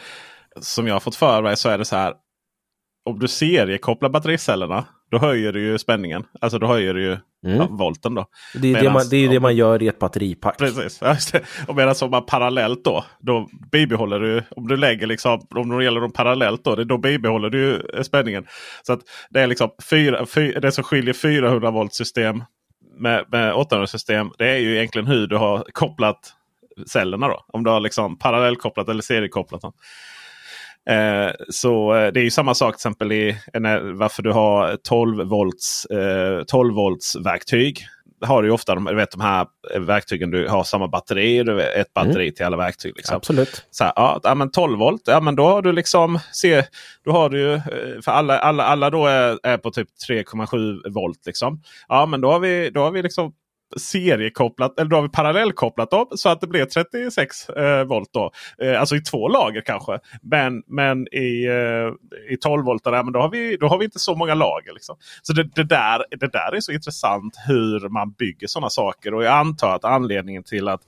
B: som jag har fått för mig så är det så här. Om du seriekopplar battericellerna då höjer du ju spänningen. Alltså då höjer du ju mm. volten. Då.
A: Det är, det, man, det, är det man gör i ett batteripack.
B: Precis. Och medan om man parallellt då, då bibehåller du, om du lägger liksom, om det gäller dem parallellt då, då bibehåller du spänningen. Så att det är liksom fyra, fyra, det som skiljer 400 volt system med, med 800 system. Det är ju egentligen hur du har kopplat cellerna. då. Om du har liksom parallellkopplat eller seriekopplat dem. Eh, så eh, det är ju samma sak till exempel i varför du har 12 volts, eh, 12 volts verktyg. Har du ofta de, vet, de här verktygen du har samma batteri. Du vet, ett batteri mm. till alla verktyg. Liksom.
A: Absolut.
B: Så här, ja, men 12 volt. Ja, men då har du liksom se, då har du eh, för alla, alla, alla då är, är på typ 3,7 volt. Liksom. Ja, men då har vi, då har vi liksom seriekopplat, eller då har vi parallellkopplat dem så att det blir 36 eh, volt. Då. Eh, alltså i två lager kanske. Men, men i, eh, i 12 volt där, men då, har vi, då har vi inte så många lager. Liksom. Så det, det, där, det där är så intressant hur man bygger sådana saker. Och jag antar att anledningen till att,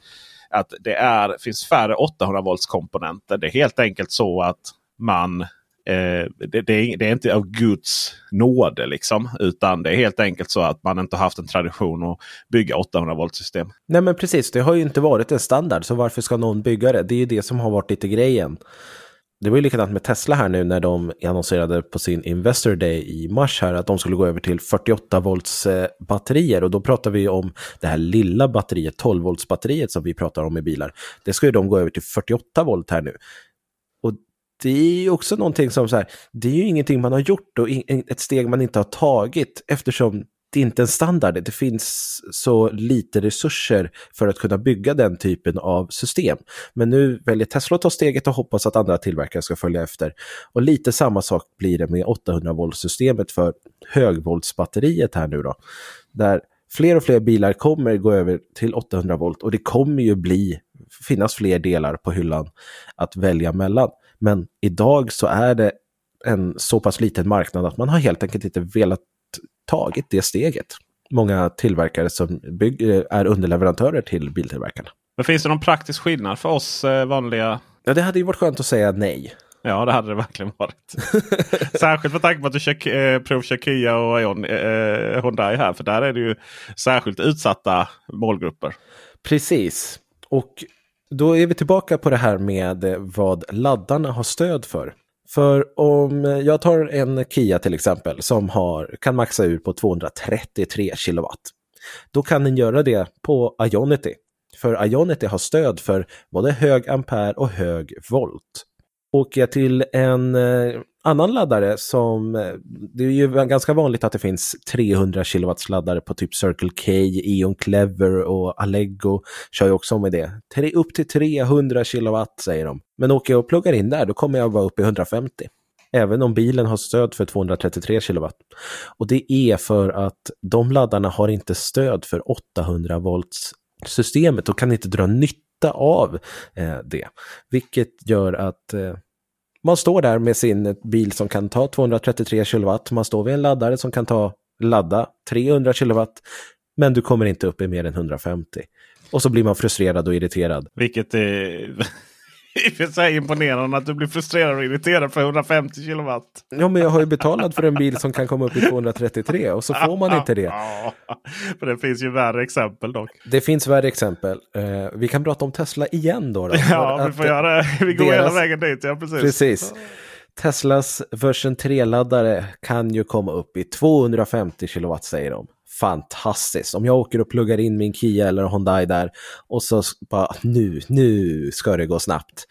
B: att det är, finns färre 800 volts komponenter. Det är helt enkelt så att man Eh, Eh, det, det, är, det, är, inte av Guds nåde liksom. Utan det är helt enkelt så att man inte haft en tradition att bygga 800 volt system.
A: Nej men precis, det har ju inte varit en standard. Så varför ska någon bygga det? Det är ju det som har varit lite grejen. Det var ju likadant med Tesla här nu när de annonserade på sin Investor Day i mars här att de skulle gå över till 48 volts eh, batterier och då pratar vi om det här lilla batteriet, 12 volts batteriet som vi pratar om i bilar. Det ska ju de gå över till 48 volt här nu det är ju också någonting som så här, det är ju ingenting man har gjort och ett steg man inte har tagit eftersom det inte är en standard. Det finns så lite resurser för att kunna bygga den typen av system. Men nu väljer Tesla att ta steget och hoppas att andra tillverkare ska följa efter. Och lite samma sak blir det med 800 volt-systemet för högvoltsbatteriet här nu då. Där fler och fler bilar kommer gå över till 800 volt och det kommer ju bli finnas fler delar på hyllan att välja mellan. Men idag så är det en så pass liten marknad att man har helt enkelt inte velat tagit det steget. Många tillverkare som är underleverantörer till biltillverkarna.
B: Men finns det någon praktisk skillnad för oss eh, vanliga?
A: Ja, det hade ju varit skönt att säga nej.
B: Ja, det hade det verkligen varit. särskilt med tanke på att du kör, eh, provkör Kia och Ion, eh, Hyundai här. För där är det ju särskilt utsatta målgrupper.
A: Precis. Och då är vi tillbaka på det här med eh, vad laddarna har stöd för. För om eh, jag tar en Kia till exempel som har, kan maxa ur på 233 kilowatt. Då kan den göra det på Ionity. För Ionity har stöd för både hög ampere och hög volt. Åker jag till en eh, annan laddare som, eh, det är ju ganska vanligt att det finns 300 kW laddare på typ Circle K, Eon Clever och Allego kör ju också med det. Upp till 300 kW säger de. Men åker jag och pluggar in där då kommer jag vara uppe i 150. Även om bilen har stöd för 233 kW. Och det är för att de laddarna har inte stöd för 800 volts systemet och kan inte dra nytta av eh, det. Vilket gör att eh, man står där med sin bil som kan ta 233 kW. Man står vid en laddare som kan ta ladda 300 kW. Men du kommer inte upp i mer än 150. Och så blir man frustrerad och irriterad.
B: Vilket är i och för sig imponerande att du blir frustrerad och irriterad för 150 kilowatt.
A: Ja, men jag har ju betalat för en bil som kan komma upp i 233 och så får man inte det.
B: för det finns ju värre exempel dock.
A: Det finns värre exempel. Uh, vi kan prata om Tesla igen då. då
B: ja, vi får göra det. Vi går deras... hela vägen dit. Ja, precis.
A: precis. Teslas version 3-laddare kan ju komma upp i 250 kilowatt säger de fantastiskt. Om jag åker och pluggar in min Kia eller Hyundai där och så bara nu, nu ska det gå snabbt.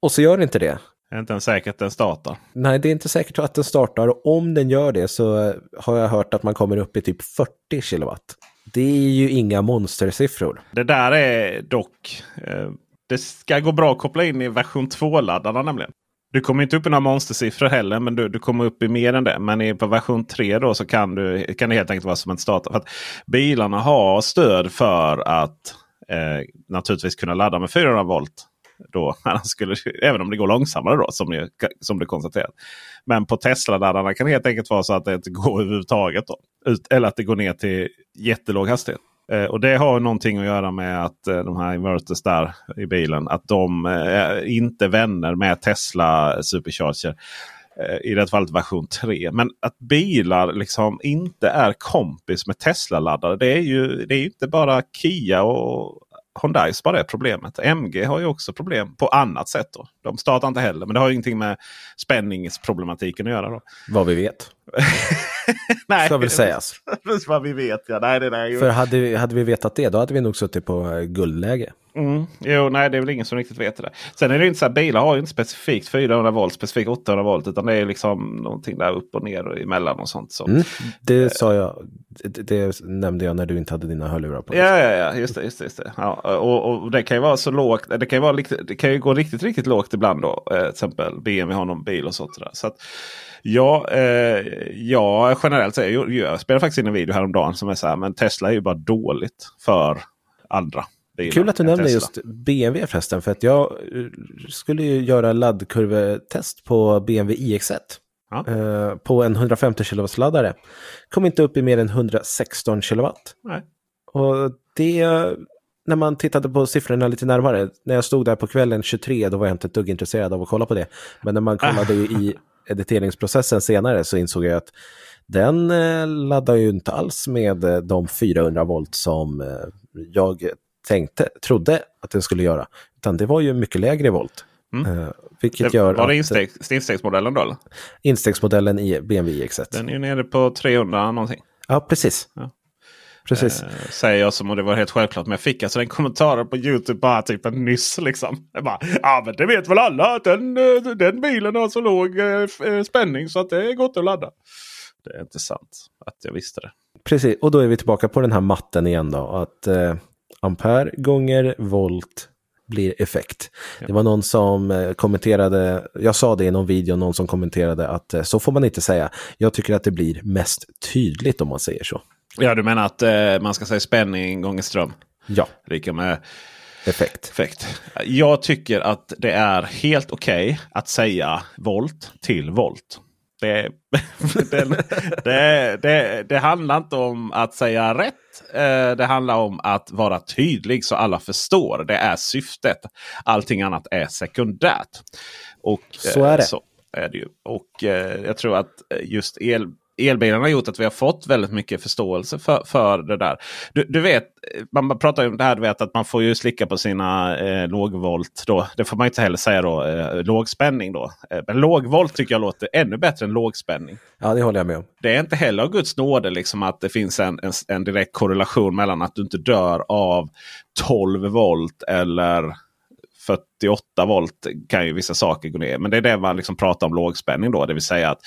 A: Och så gör det inte det.
B: Det är inte ens säkert att den startar.
A: Nej, det är inte säkert att den startar. Och om den gör det så har jag hört att man kommer upp i typ 40 kilowatt. Det är ju inga monstersiffror.
B: Det där är dock... Eh, det ska gå bra att koppla in i version 2-laddarna nämligen. Du kommer inte upp i några monstersiffror heller, men du, du kommer upp i mer än det. Men i, på version 3 då så kan, du, kan det helt enkelt vara som en start. För att bilarna har stöd för att eh, naturligtvis kunna ladda med 400 volt. Då, skulle, även om det går långsammare då som, ni, som du konstaterat. Men på Tesla-laddarna kan det helt enkelt vara så att det inte går överhuvudtaget. Då. Ut, eller att det går ner till jättelåg hastighet. Eh, och det har någonting att göra med att eh, de här inverters där i bilen. Att de eh, är inte vänner med Tesla Supercharger. Eh, I det fallet version 3. Men att bilar liksom inte är kompis med Tesla-laddare. Det är ju det är inte bara Kia och Hyundai bara är problemet. MG har ju också problem på annat sätt. Då. De startar inte heller. Men det har ju ingenting med spänningsproblematiken att göra. Då.
A: Vad vi vet. nej, ska väl sägas.
B: vad vi vet ja. Nej, det där
A: För hade vi, hade vi vetat det då hade vi nog suttit på eh, guldläge.
B: Mm. Jo, nej det är väl ingen som riktigt vet det. Sen är det inte så här, bilar har ju inte specifikt 400 volt, specifikt 800 volt. Utan det är liksom någonting där upp och ner och emellan och sånt. Så.
A: Mm. Det sa jag, det, det, nämnde jag när du inte hade dina hörlurar på.
B: Ja, ja, ja, just det. Just det, just det. Ja, och, och, det kan ju vara så lågt. Det kan ju, vara, det kan ju gå riktigt, riktigt lågt ibland då. Eh, till exempel BMW har någon bil och sånt där. Så att, Ja, eh, ja, generellt så jag, jag spelade faktiskt in en video häromdagen som är så här. Men Tesla är ju bara dåligt för andra.
A: Bilar Kul att du nämner just BMW förresten. För att jag eh, skulle ju göra laddkurvetest på BMW iX1. Ja. Eh, på en 150 kW-laddare. Kom inte upp i mer än 116 kW. Nej. Och det, när man tittade på siffrorna lite närmare, när jag stod där på kvällen 23, då var jag inte ett dugg intresserad av att kolla på det. Men när man kollade i editeringsprocessen senare så insåg jag att den eh, laddar ju inte alls med eh, de 400 volt som jag tänkte, trodde att den skulle göra. Utan det var ju mycket lägre volt. Mm. vilket
B: det,
A: gör
B: var det insteg, instegsmodellen då? Eller?
A: Instegsmodellen i BMW X1.
B: Den är ju nere på 300 någonting.
A: Ja, precis. Ja. Precis. Eh,
B: säger jag som om det var helt självklart. Men jag fick alltså den kommentaren på YouTube bara typ en nyss. Liksom. Jag bara, ja men det vet väl alla att den, eh, den bilen har så låg eh, eh, spänning så att det är gott att ladda. Det är inte sant att jag visste det.
A: Precis, och då är vi tillbaka på den här matten igen då. Att eh, ampere gånger volt blir effekt. Ja. Det var någon som kommenterade, jag sa det i någon video, någon som kommenterade att så får man inte säga. Jag tycker att det blir mest tydligt om man säger så.
B: Ja, du menar att eh, man ska säga spänning gånger ström?
A: Ja.
B: Lika med
A: effekt.
B: effekt. Jag tycker att det är helt okej okay att säga volt till volt. Det, det, det, det, det, handlar inte om att säga rätt. Eh, det handlar om att vara tydlig så alla förstår. Det är syftet. Allting annat är sekundärt. Och,
A: så är det.
B: Så är det ju. Och eh, jag tror att just el elbilarna har gjort att vi har fått väldigt mycket förståelse för, för det där. Du, du vet, man pratar ju om det här du vet, att man får ju slicka på sina eh, lågvolt. Då. Det får man inte heller säga då. Eh, lågspänning då. Eh, men lågvolt tycker jag låter ännu bättre än lågspänning.
A: Ja, det håller jag med om.
B: Det är inte heller av Guds nåde liksom att det finns en, en, en direkt korrelation mellan att du inte dör av 12 volt eller 48 volt kan ju vissa saker gå ner. Men det är det man liksom pratar om lågspänning då. Det vill säga att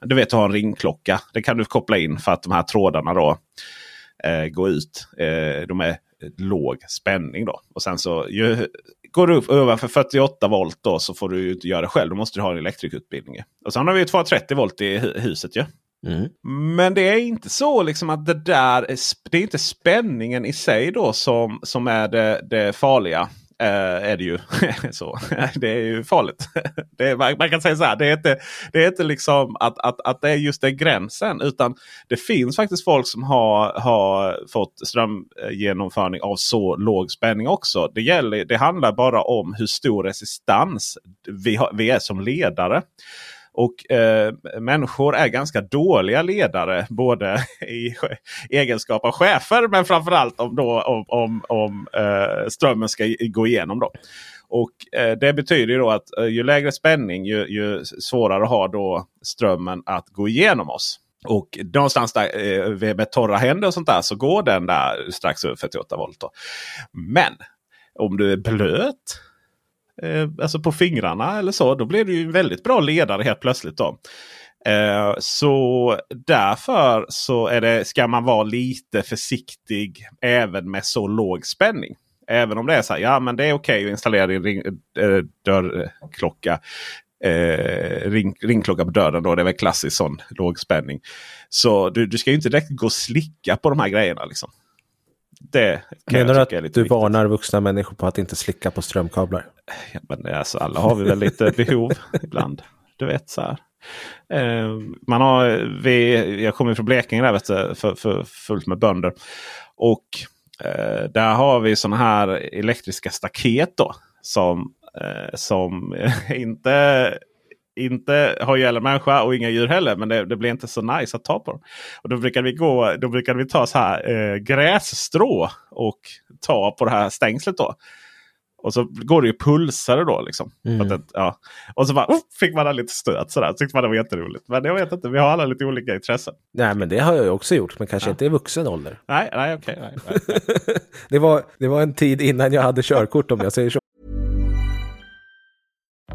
B: du vet du har en ringklocka. Det kan du koppla in för att de här trådarna då eh, går ut. Eh, de är låg spänning då. Och sen så ju, går du upp över för 48 volt då så får du inte göra det själv. Då måste du ha en elektrikutbildning. Och sen har vi 230 volt i huset ju. Mm. Men det är inte så liksom att det där det är inte spänningen i sig då som, som är det, det farliga. Uh, är det ju. så. det är ju farligt. det är, man, man, kan säga så här. Det är inte, det är inte liksom att, att, att det är just den gränsen. Utan det finns faktiskt folk som har, har fått strömgenomförning av så låg spänning också. Det, gäller, det handlar bara om hur stor resistans vi, har, vi är som ledare. Och eh, människor är ganska dåliga ledare. Både i egenskap av chefer men framförallt om, då, om, om, om eh, strömmen ska gå igenom. Då. Och eh, Det betyder ju då att eh, ju lägre spänning ju, ju svårare har då strömmen att gå igenom oss. Och någonstans där eh, med torra händer och sånt där så går den där strax över 48 volt. Då. Men om du är blöt eh, alltså på fingrarna eller så. Då blir du ju en väldigt bra ledare helt plötsligt. då. Eh, så därför så är det, ska man vara lite försiktig även med så låg spänning. Även om det är så här, ja men det är okej att installera din ring, äh, dörrklocka. Eh, ring, ringklocka på dörren då. Det är väl klassisk sån lågspänning. Så du, du ska ju inte direkt gå och slicka på de här grejerna. Liksom. Det
A: Menar du att du viktigt. varnar vuxna människor på att inte slicka på strömkablar?
B: Ja, men alltså, alla har vi väl lite behov ibland. Du vet så här. Eh, man har, vi, jag kommer från Blekinge där vet du, för, för fullt med bönder. Och eh, där har vi sådana här elektriska staket då. Som, eh, som inte inte har ihjäl människa och inga djur heller. Men det, det, blir inte så nice att ta på dem. Och då brukade vi, gå, då brukade vi ta så här eh, grässtrå och ta på det här stängslet. då. Och så går det ju pulsare då. Liksom. Mm. Det, ja. Och så bara, oh, fick man lite stöt sådär. Tyckte man det var jätteroligt. Men jag vet inte, vi har alla lite olika intressen.
A: Nej men det har jag ju också gjort. Men kanske ja. inte i vuxen ålder.
B: Nej, nej okej. Okay, nej,
A: nej. det, var, det var en tid innan jag hade körkort om jag säger så.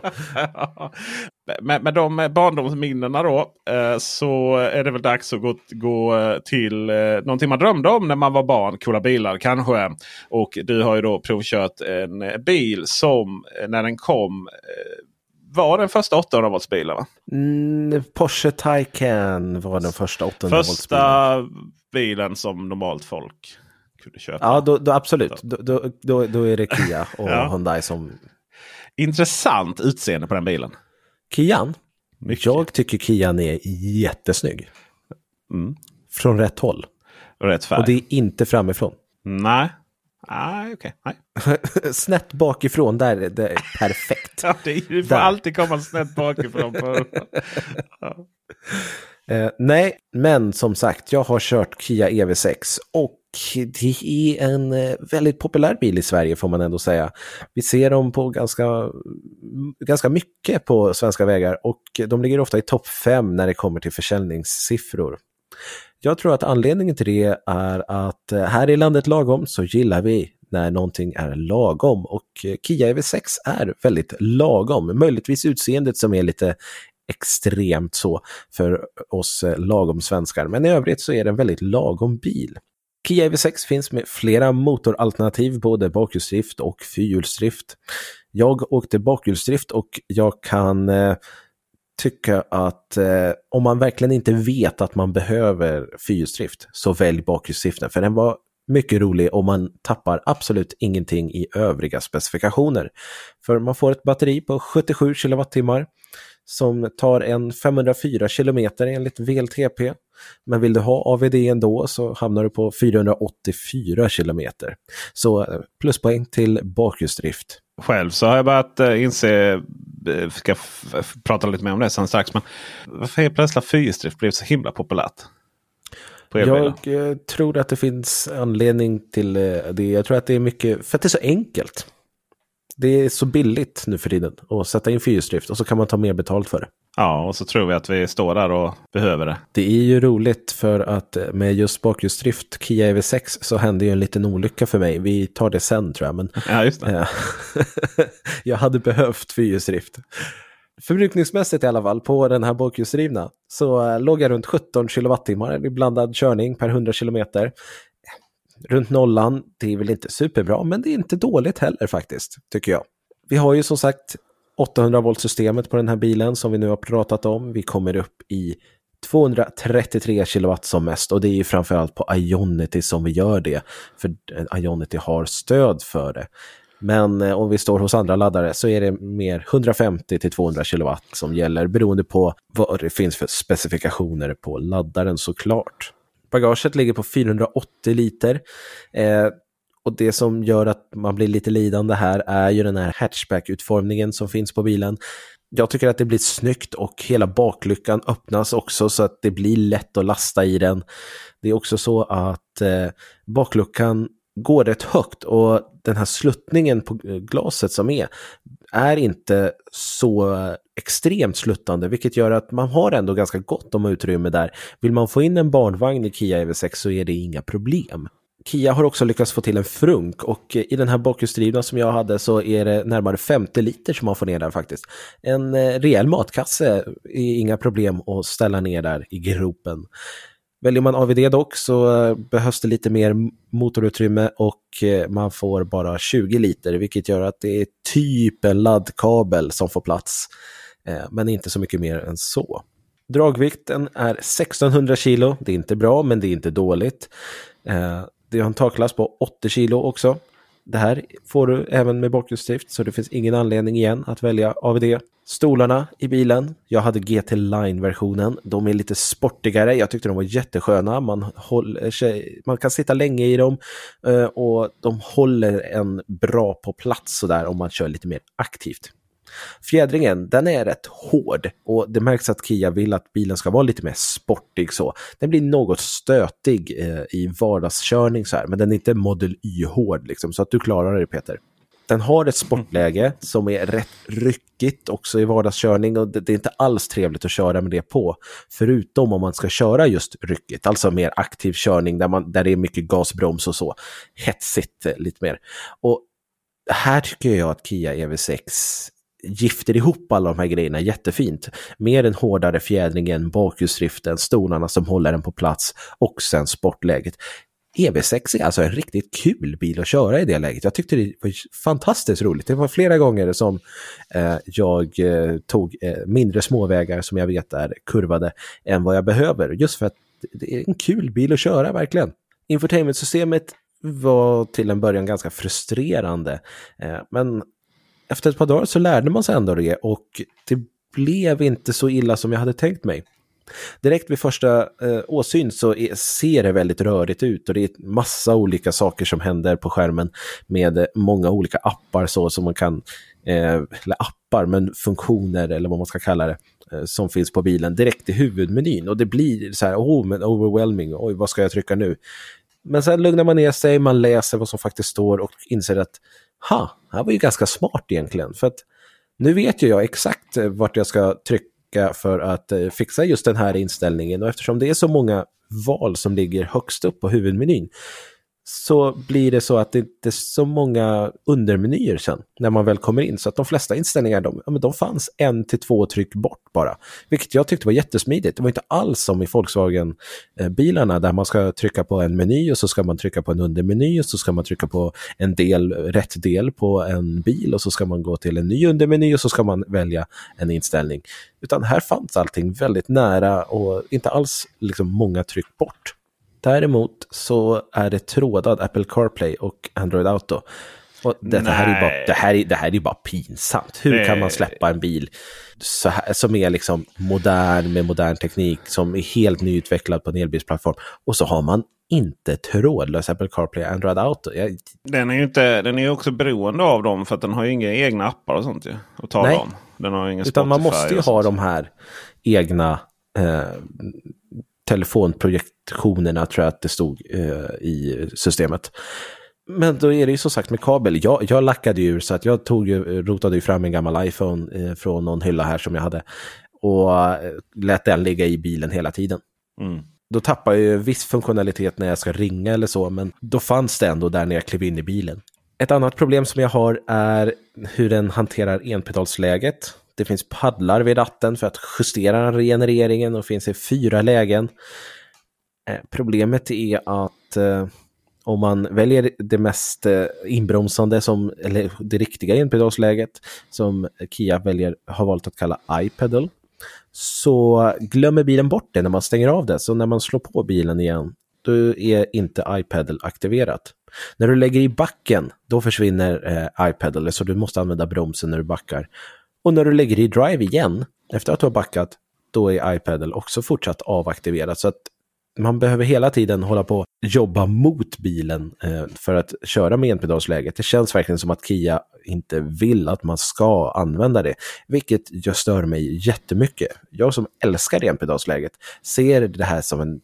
B: med, med de barndomsminnena då eh, så är det väl dags att gå, gå eh, till eh, någonting man drömde om när man var barn. Coola bilar kanske. Och du har ju då provkört en bil som när den kom var den första 800-voltsbilen?
A: Mm, Porsche Taycan var den första 800-voltsbilen.
B: Första bilen som normalt folk kunde köpa.
A: Ja, då, då absolut. Då, då, då, är det Kia och ja. Hyundai som
B: Intressant utseende på den bilen.
A: Kian? Mycket. Jag tycker Kian är jättesnygg. Mm. Från rätt håll.
B: Rätt färg.
A: Och det är inte framifrån.
B: Nej. Nej, okej.
A: Okay. snett bakifrån, där är det perfekt.
B: ja, det, det får där. alltid komma snett bakifrån. På...
A: ja. eh, nej, men som sagt, jag har kört Kia EV6 och det är en eh, väldigt populär bil i Sverige får man ändå säga. Vi ser dem på ganska, ganska mycket på svenska vägar och de ligger ofta i topp 5 när det kommer till försäljningssiffror. Jag tror att anledningen till det är att eh, här i landet lagom så gillar vi när någonting är lagom och eh, Kia EV6 är väldigt lagom. Möjligtvis utseendet som är lite extremt så för oss lagom svenskar, men i övrigt så är det en väldigt lagom bil. Kia EV6 finns med flera motoralternativ, både bakhjulsdrift och fyrhjulsdrift. Jag åkte bakhjulsdrift och jag kan eh, tycka att eh, om man verkligen inte vet att man behöver fyrhjulsdrift så välj bakhjulsdriften för den var mycket rolig och man tappar absolut ingenting i övriga specifikationer. För man får ett batteri på 77 kilowattimmar som tar en 504 kilometer enligt VLTP. Men vill du ha AVD ändå så hamnar du på 484 kilometer. Så eh, pluspoäng till bakhjulsdrift.
B: Själv så har jag börjat uh, inse, uh, ska prata lite mer om det sen strax, men varför är plötsligt fyrhjulsdrift blivit så himla populärt?
A: Jag tror att det finns anledning till det. Jag tror att det är mycket, för att det är så enkelt. Det är så billigt nu för tiden att sätta in fyrhjulsdrift och så kan man ta mer betalt för det.
B: Ja, och så tror vi att vi står där och behöver det.
A: Det är ju roligt för att med just bakhjulsdrift Kia EV6 så hände ju en liten olycka för mig. Vi tar det sen tror jag. Men,
B: ja, just det.
A: jag hade behövt fyrhjulsdrift. Förbrukningsmässigt i alla fall på den här bakhjulsdrivna så låg jag runt 17 kilowattimmar i blandad körning per 100 kilometer. Runt nollan, det är väl inte superbra men det är inte dåligt heller faktiskt, tycker jag. Vi har ju som sagt 800 volt systemet på den här bilen som vi nu har pratat om. Vi kommer upp i 233 kilowatt som mest och det är ju framförallt på Ionity som vi gör det. För eh, Ionity har stöd för det. Men eh, om vi står hos andra laddare så är det mer 150 till 200 kilowatt som gäller beroende på vad det finns för specifikationer på laddaren såklart. Bagaget ligger på 480 liter. Eh, och det som gör att man blir lite lidande här är ju den här hatchback-utformningen som finns på bilen. Jag tycker att det blir snyggt och hela bakluckan öppnas också så att det blir lätt att lasta i den. Det är också så att eh, bakluckan går rätt högt och den här sluttningen på eh, glaset som är, är inte så extremt sluttande, vilket gör att man har ändå ganska gott om utrymme där. Vill man få in en barnvagn i Kia EV6 så är det inga problem. Kia har också lyckats få till en frunk och eh, i den här bakhjulsdrivna som jag hade så är det närmare 50 liter som man får ner där faktiskt. En eh, rejäl matkasse är inga problem att ställa ner där i gropen. Väljer man AVD dock så eh, behövs det lite mer motorutrymme och eh, man får bara 20 liter vilket gör att det är typ en laddkabel som får plats. Eh, men inte så mycket mer än så. Dragvikten är 1600 kilo, det är inte bra men det är inte dåligt. Det har en taklast på 80 kilo också. Det här får du även med bakhjulsdrift så det finns ingen anledning igen att välja AVD. Stolarna i bilen, jag hade GT Line-versionen. De är lite sportigare, jag tyckte de var jättesköna. Man, håller sig, man kan sitta länge i dem eh, och de håller en bra på plats sådär om man kör lite mer aktivt. Fjädringen, den är rätt hård och det märks att Kia vill att bilen ska vara lite mer sportig så. Den blir något stötig eh, i vardagskörning så här, men den är inte Model Y-hård liksom, så att du klarar det Peter. Den har ett sportläge som är rätt ryckigt också i vardagskörning och det, det är inte alls trevligt att köra med det på. Förutom om man ska köra just ryckigt, alltså mer aktiv körning där, man, där det är mycket gasbroms och så. Hetsigt eh, lite mer. Och här tycker jag att Kia EV6 gifter ihop alla de här grejerna jättefint. Med den hårdare fjädringen, bakhjulsdriften, stolarna som håller den på plats och sen sportläget. EV6 är alltså en riktigt kul bil att köra i det läget. Jag tyckte det var fantastiskt roligt. Det var flera gånger som eh, jag eh, tog eh, mindre småvägar som jag vet är kurvade än vad jag behöver. Just för att det är en kul bil att köra verkligen. Infotainmentsystemet var till en början ganska frustrerande. Eh, men efter ett par dagar så lärde man sig ändå det och det blev inte så illa som jag hade tänkt mig. Direkt vid första eh, åsyn så är, ser det väldigt rörigt ut och det är massa olika saker som händer på skärmen med många olika appar så som man kan, eh, eller appar, men funktioner eller vad man ska kalla det, eh, som finns på bilen direkt i huvudmenyn och det blir så här, oh men overwhelming, oj vad ska jag trycka nu? Men sen lugnar man ner sig, man läser vad som faktiskt står och inser att ha, det här var ju ganska smart egentligen. För att nu vet ju jag exakt eh, vart jag ska trycka för att eh, fixa just den här inställningen. Och eftersom det är så många val som ligger högst upp på huvudmenyn så blir det så att det inte är så många undermenyer sen när man väl kommer in. Så att de flesta inställningar de, ja, de fanns en till två tryck bort bara. Vilket jag tyckte var jättesmidigt. Det var inte alls som i Volkswagen-bilarna eh, där man ska trycka på en meny och så ska man trycka på en undermeny och så ska man trycka på en del, rätt del på en bil och så ska man gå till en ny undermeny och så ska man välja en inställning. Utan här fanns allting väldigt nära och inte alls liksom många tryck bort. Däremot så är det trådad Apple CarPlay och Android Auto. Och det, det, här är bara, det, här är, det här är bara pinsamt. Hur Nej. kan man släppa en bil så här, som är liksom modern med modern teknik, som är helt nyutvecklad på en elbilsplattform och så har man inte trådlös Apple CarPlay och Android Auto. Jag...
B: Den är ju inte, den är också beroende av dem för att den har ju inga egna appar och sånt ju, att tala Nej. om. Den har ingen
A: Utan man måste ju ha de här egna eh, telefonprojektionerna tror jag att det stod eh, i systemet. Men då är det ju som sagt med kabel. Jag, jag lackade ju så att jag tog ju, rotade ju fram en gammal iPhone eh, från någon hylla här som jag hade. Och eh, lät den ligga i bilen hela tiden.
B: Mm.
A: Då tappar jag ju viss funktionalitet när jag ska ringa eller så, men då fanns det ändå där när jag klev in i bilen. Ett annat problem som jag har är hur den hanterar enpedalsläget. Det finns paddlar vid ratten för att justera regenereringen och finns i fyra lägen. Eh, problemet är att eh, om man väljer det mest eh, inbromsande, som, eller det riktiga enpedalsläget, som Kia väljer, har valt att kalla iPedal, så glömmer bilen bort det när man stänger av det. Så när man slår på bilen igen, då är inte iPedal aktiverat. När du lägger i backen, då försvinner eh, iPedal, så du måste använda bromsen när du backar. Och när du lägger i drive igen, efter att du har backat, då är iPadel också fortsatt avaktiverat. Så att man behöver hela tiden hålla på och jobba mot bilen eh, för att köra med enpedalsläget. Det känns verkligen som att Kia inte vill att man ska använda det, vilket jag stör mig jättemycket. Jag som älskar enpedalsläget ser det här som en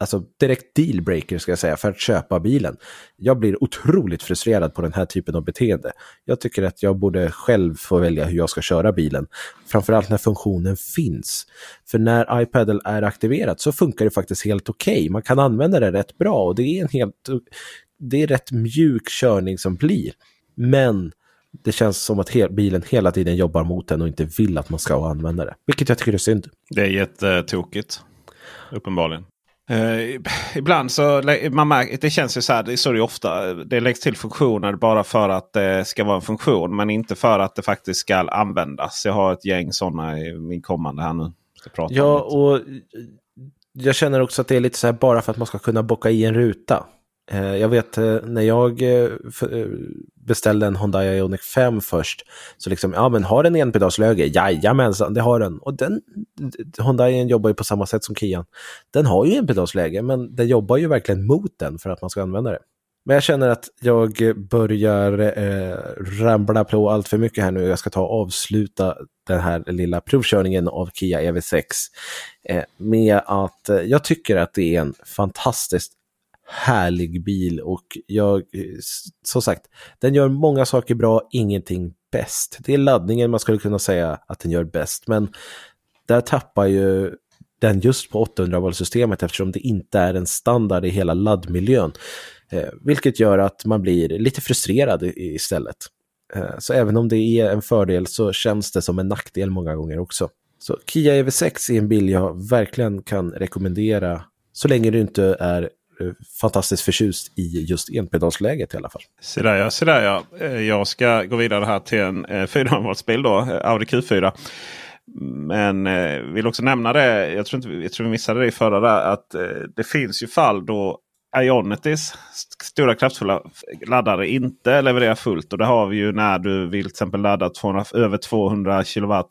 A: alltså direkt dealbreaker ska jag säga, för att köpa bilen. Jag blir otroligt frustrerad på den här typen av beteende. Jag tycker att jag borde själv få välja hur jag ska köra bilen. Framförallt när funktionen finns. För när iPadel är aktiverat så funkar det faktiskt helt okej. Okay. Man kan använda det rätt bra och det är en helt... Det är rätt mjuk körning som blir. Men det känns som att he bilen hela tiden jobbar mot den och inte vill att man ska använda det. Vilket jag tycker är synd.
B: Det är jättetokigt. Uppenbarligen. Uh, ibland så man märker, det känns ju så här, det är så det ofta. Det läggs till funktioner bara för att det ska vara en funktion. Men inte för att det faktiskt ska användas. Jag har ett gäng sådana i min kommande här nu.
A: ja, och jag känner också att det är lite så här bara för att man ska kunna bocka i en ruta. Eh, jag vet eh, när jag eh, beställde en Honda Ioniq 5 först, så liksom, ja men har den enpedalsläge? Jajamensan, det har den. Och den, Honda jobbar ju på samma sätt som Kian. Den har ju enpedalsläge, men den jobbar ju verkligen mot den för att man ska använda det. Men jag känner att jag börjar eh, rambla på allt för mycket här nu. Jag ska ta och avsluta den här lilla provkörningen av Kia EV6 eh, med att eh, jag tycker att det är en fantastiskt härlig bil och jag, som sagt, den gör många saker bra, ingenting bäst. Det är laddningen man skulle kunna säga att den gör bäst, men där tappar ju den just på 800 volt-systemet eftersom det inte är en standard i hela laddmiljön. Eh, vilket gör att man blir lite frustrerad istället. Eh, så även om det är en fördel så känns det som en nackdel många gånger också. Så Kia EV6 är en bil jag verkligen kan rekommendera så länge du inte är Eh, fantastiskt förtjust i just enpedalsläget i alla fall.
B: Se där ja, se där ja. Eh, jag ska gå vidare här till en eh, 400 bil då, Audi Q4. Men eh, vill också nämna det, jag tror, inte, jag tror vi missade det i förra där, att eh, det finns ju fall då Ionitys stora kraftfulla laddare inte levererar fullt. Och det har vi ju när du vill till exempel ladda 200, över 200 kW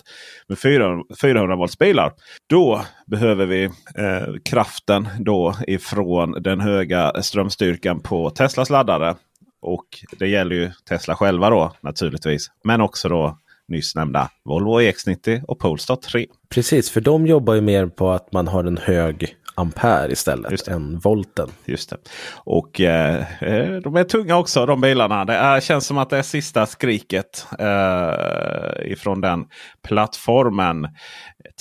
B: med 400, 400 volts bilar. Då behöver vi eh, kraften då ifrån den höga strömstyrkan på Teslas laddare. Och det gäller ju Tesla själva då naturligtvis. Men också då nyss nämnda Volvo EX90 och Polestar 3.
A: Precis, för de jobbar ju mer på att man har en hög ampere istället än volten.
B: Just det. Och eh, eh, de är tunga också de bilarna. Det är, känns som att det är sista skriket eh, ifrån den plattformen.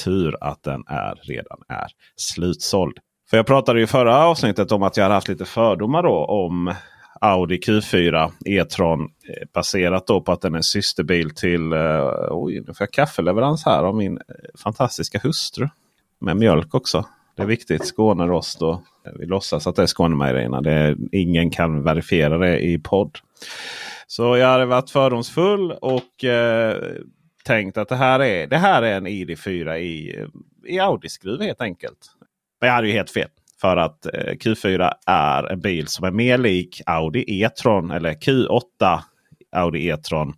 B: Tur att den är, redan är slutsåld. För jag pratade i förra avsnittet om att jag hade haft lite fördomar då om Audi Q4 E-tron. Eh, baserat då på att den är systerbil till, uh, oj nu får jag kaffeleverans här av min fantastiska hustru. Med mjölk också. Det är viktigt. Skånerost och vi låtsas att det är Skånemejerierna. Ingen kan verifiera det i podd. Så jag hade varit fördomsfull och eh, tänkt att det här är, det här är en ID4 i, i Audi-skruv helt enkelt. Men jag hade ju helt fel. För att eh, Q4 är en bil som är mer lik Audi E-tron eller Q8 Audi E-tron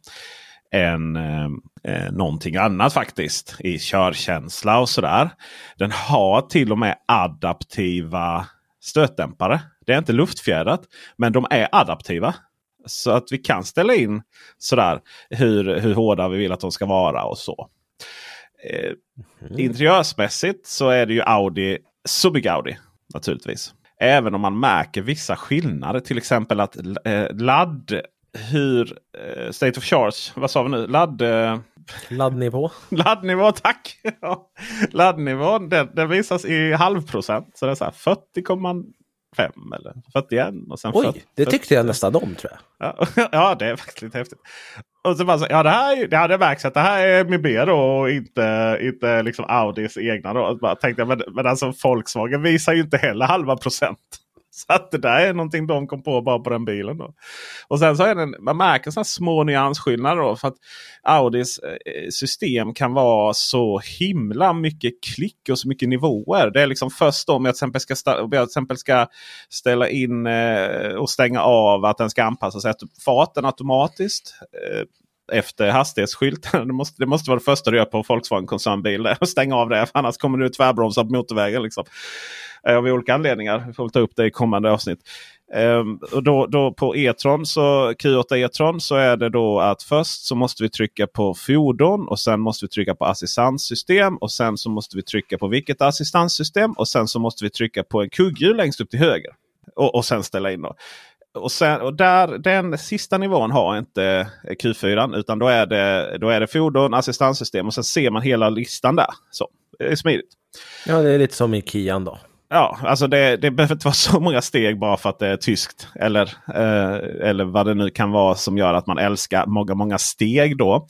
B: än eh, eh, någonting annat faktiskt. I körkänsla och sådär. Den har till och med adaptiva stötdämpare. Det är inte luftfjädrat. Men de är adaptiva. Så att vi kan ställa in sådär hur, hur hårda vi vill att de ska vara och så. Eh, mm. Interiörsmässigt så är det ju Audi, Subig Audi naturligtvis. Även om man märker vissa skillnader. Till exempel att eh, ladd... Hur... Eh, state of charge. Vad sa vi nu? Ladd... Eh,
A: Laddnivå.
B: Laddnivå, tack! Laddnivån den, den visas i halvprocent. Så det är så här 40,5 eller 41. Och sen
A: Oj,
B: 40,
A: det tyckte jag nästan om tror jag.
B: Ja, ja, det är faktiskt lite häftigt. Och så bara så, ja, det här det hade märks att det här är Mibé då och inte, inte liksom Audis egna. Då. Och bara tänkte, men, men alltså Volkswagen visar ju inte heller halva procent. Så att det där är någonting de kom på bara på den bilen. Då. Och sen så är den, man märker sådana små nyansskillnader. Då, för att Audis eh, system kan vara så himla mycket klick och så mycket nivåer. Det är liksom först om jag till exempel ska, jag till exempel ska ställa in eh, och stänga av att den ska anpassa sig efter farten automatiskt. Eh, efter hastighetsskylten. Det måste, det måste vara det första du gör på en Volkswagen koncernbil. Stäng stänga av det. Annars kommer du tvärbromsa på motorvägen. Liksom. Eh, av olika anledningar. Vi får ta upp det i kommande avsnitt. Um, och då, då på E-tron, så, Q8 E-tron så är det då att först så måste vi trycka på fordon och sen måste vi trycka på assistanssystem. Och sen så måste vi trycka på vilket assistanssystem. Och sen så måste vi trycka på en kugghjul längst upp till höger. Och, och sen ställa in. Då. Och, sen, och där, den sista nivån har inte Q4 utan då är, det, då är det fordon, assistanssystem och sen ser man hela listan där. Så, det är smidigt.
A: Ja, det är lite som i Kian då.
B: Ja, alltså det, det behöver inte vara så många steg bara för att det är tyskt. Eller, eh, eller vad det nu kan vara som gör att man älskar många, många steg då.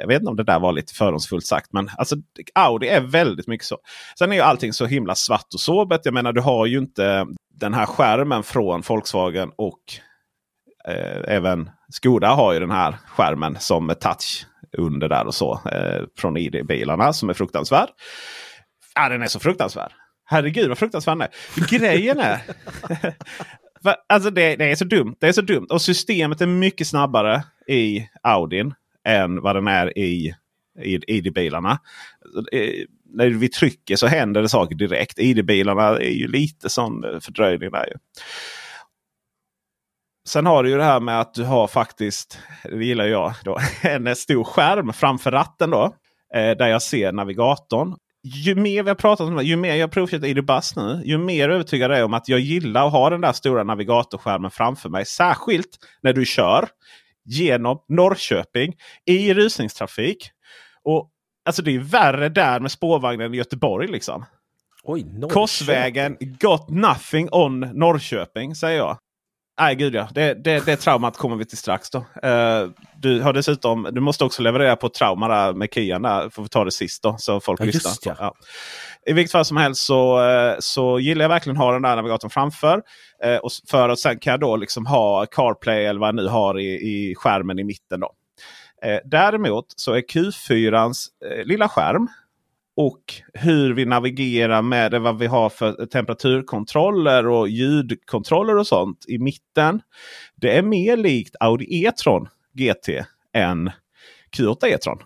B: Jag vet inte om det där var lite fördomsfullt sagt. Men alltså, Audi är väldigt mycket så. Sen är ju allting så himla svart och sobert. Jag menar du har ju inte den här skärmen från Volkswagen och eh, även Skoda har ju den här skärmen som touch under där och så. Eh, från ID-bilarna som är fruktansvärd. Ja, den är så fruktansvärd. Herregud vad fruktansvärd den är. Grejen är... alltså det, det, är så dumt. Det är så dumt. Och systemet är mycket snabbare i Audin än vad den är i ID-bilarna. När vi trycker så händer det saker direkt. ID-bilarna är ju lite sån eh, fördröjning där. Ju. Sen har du ju det här med att du har faktiskt, det gillar jag, då, en stor skärm framför ratten. då. Eh, där jag ser navigatorn ju mer vi har pratat om det, ju mer jag provkört ID-Bus nu, ju mer övertygad är jag om att jag gillar att ha den där stora navigatorskärmen framför mig. Särskilt när du kör genom Norrköping i rusningstrafik. Och alltså det är värre där med spårvagnen i Göteborg liksom.
A: Oj,
B: Korsvägen got nothing on Norrköping säger jag. Nej, gud ja. Det, det, det traumat kommer vi till strax. då. Uh, du har dessutom, du måste också leverera på trauma där med Kian. Där. Får vi ta det sist då, så folk ja, lyssnar. Ja. I vilket fall som helst så, uh, så gillar jag verkligen att ha den där navigatorn framför. Uh, och för att sen kan jag då liksom ha CarPlay eller vad jag nu har i, i skärmen i mitten. då. Eh, däremot så är Q4 eh, lilla skärm och hur vi navigerar med det, vad vi har för temperaturkontroller och ljudkontroller och sånt i mitten. Det är mer likt Audi E-tron GT än Q8 E-tron.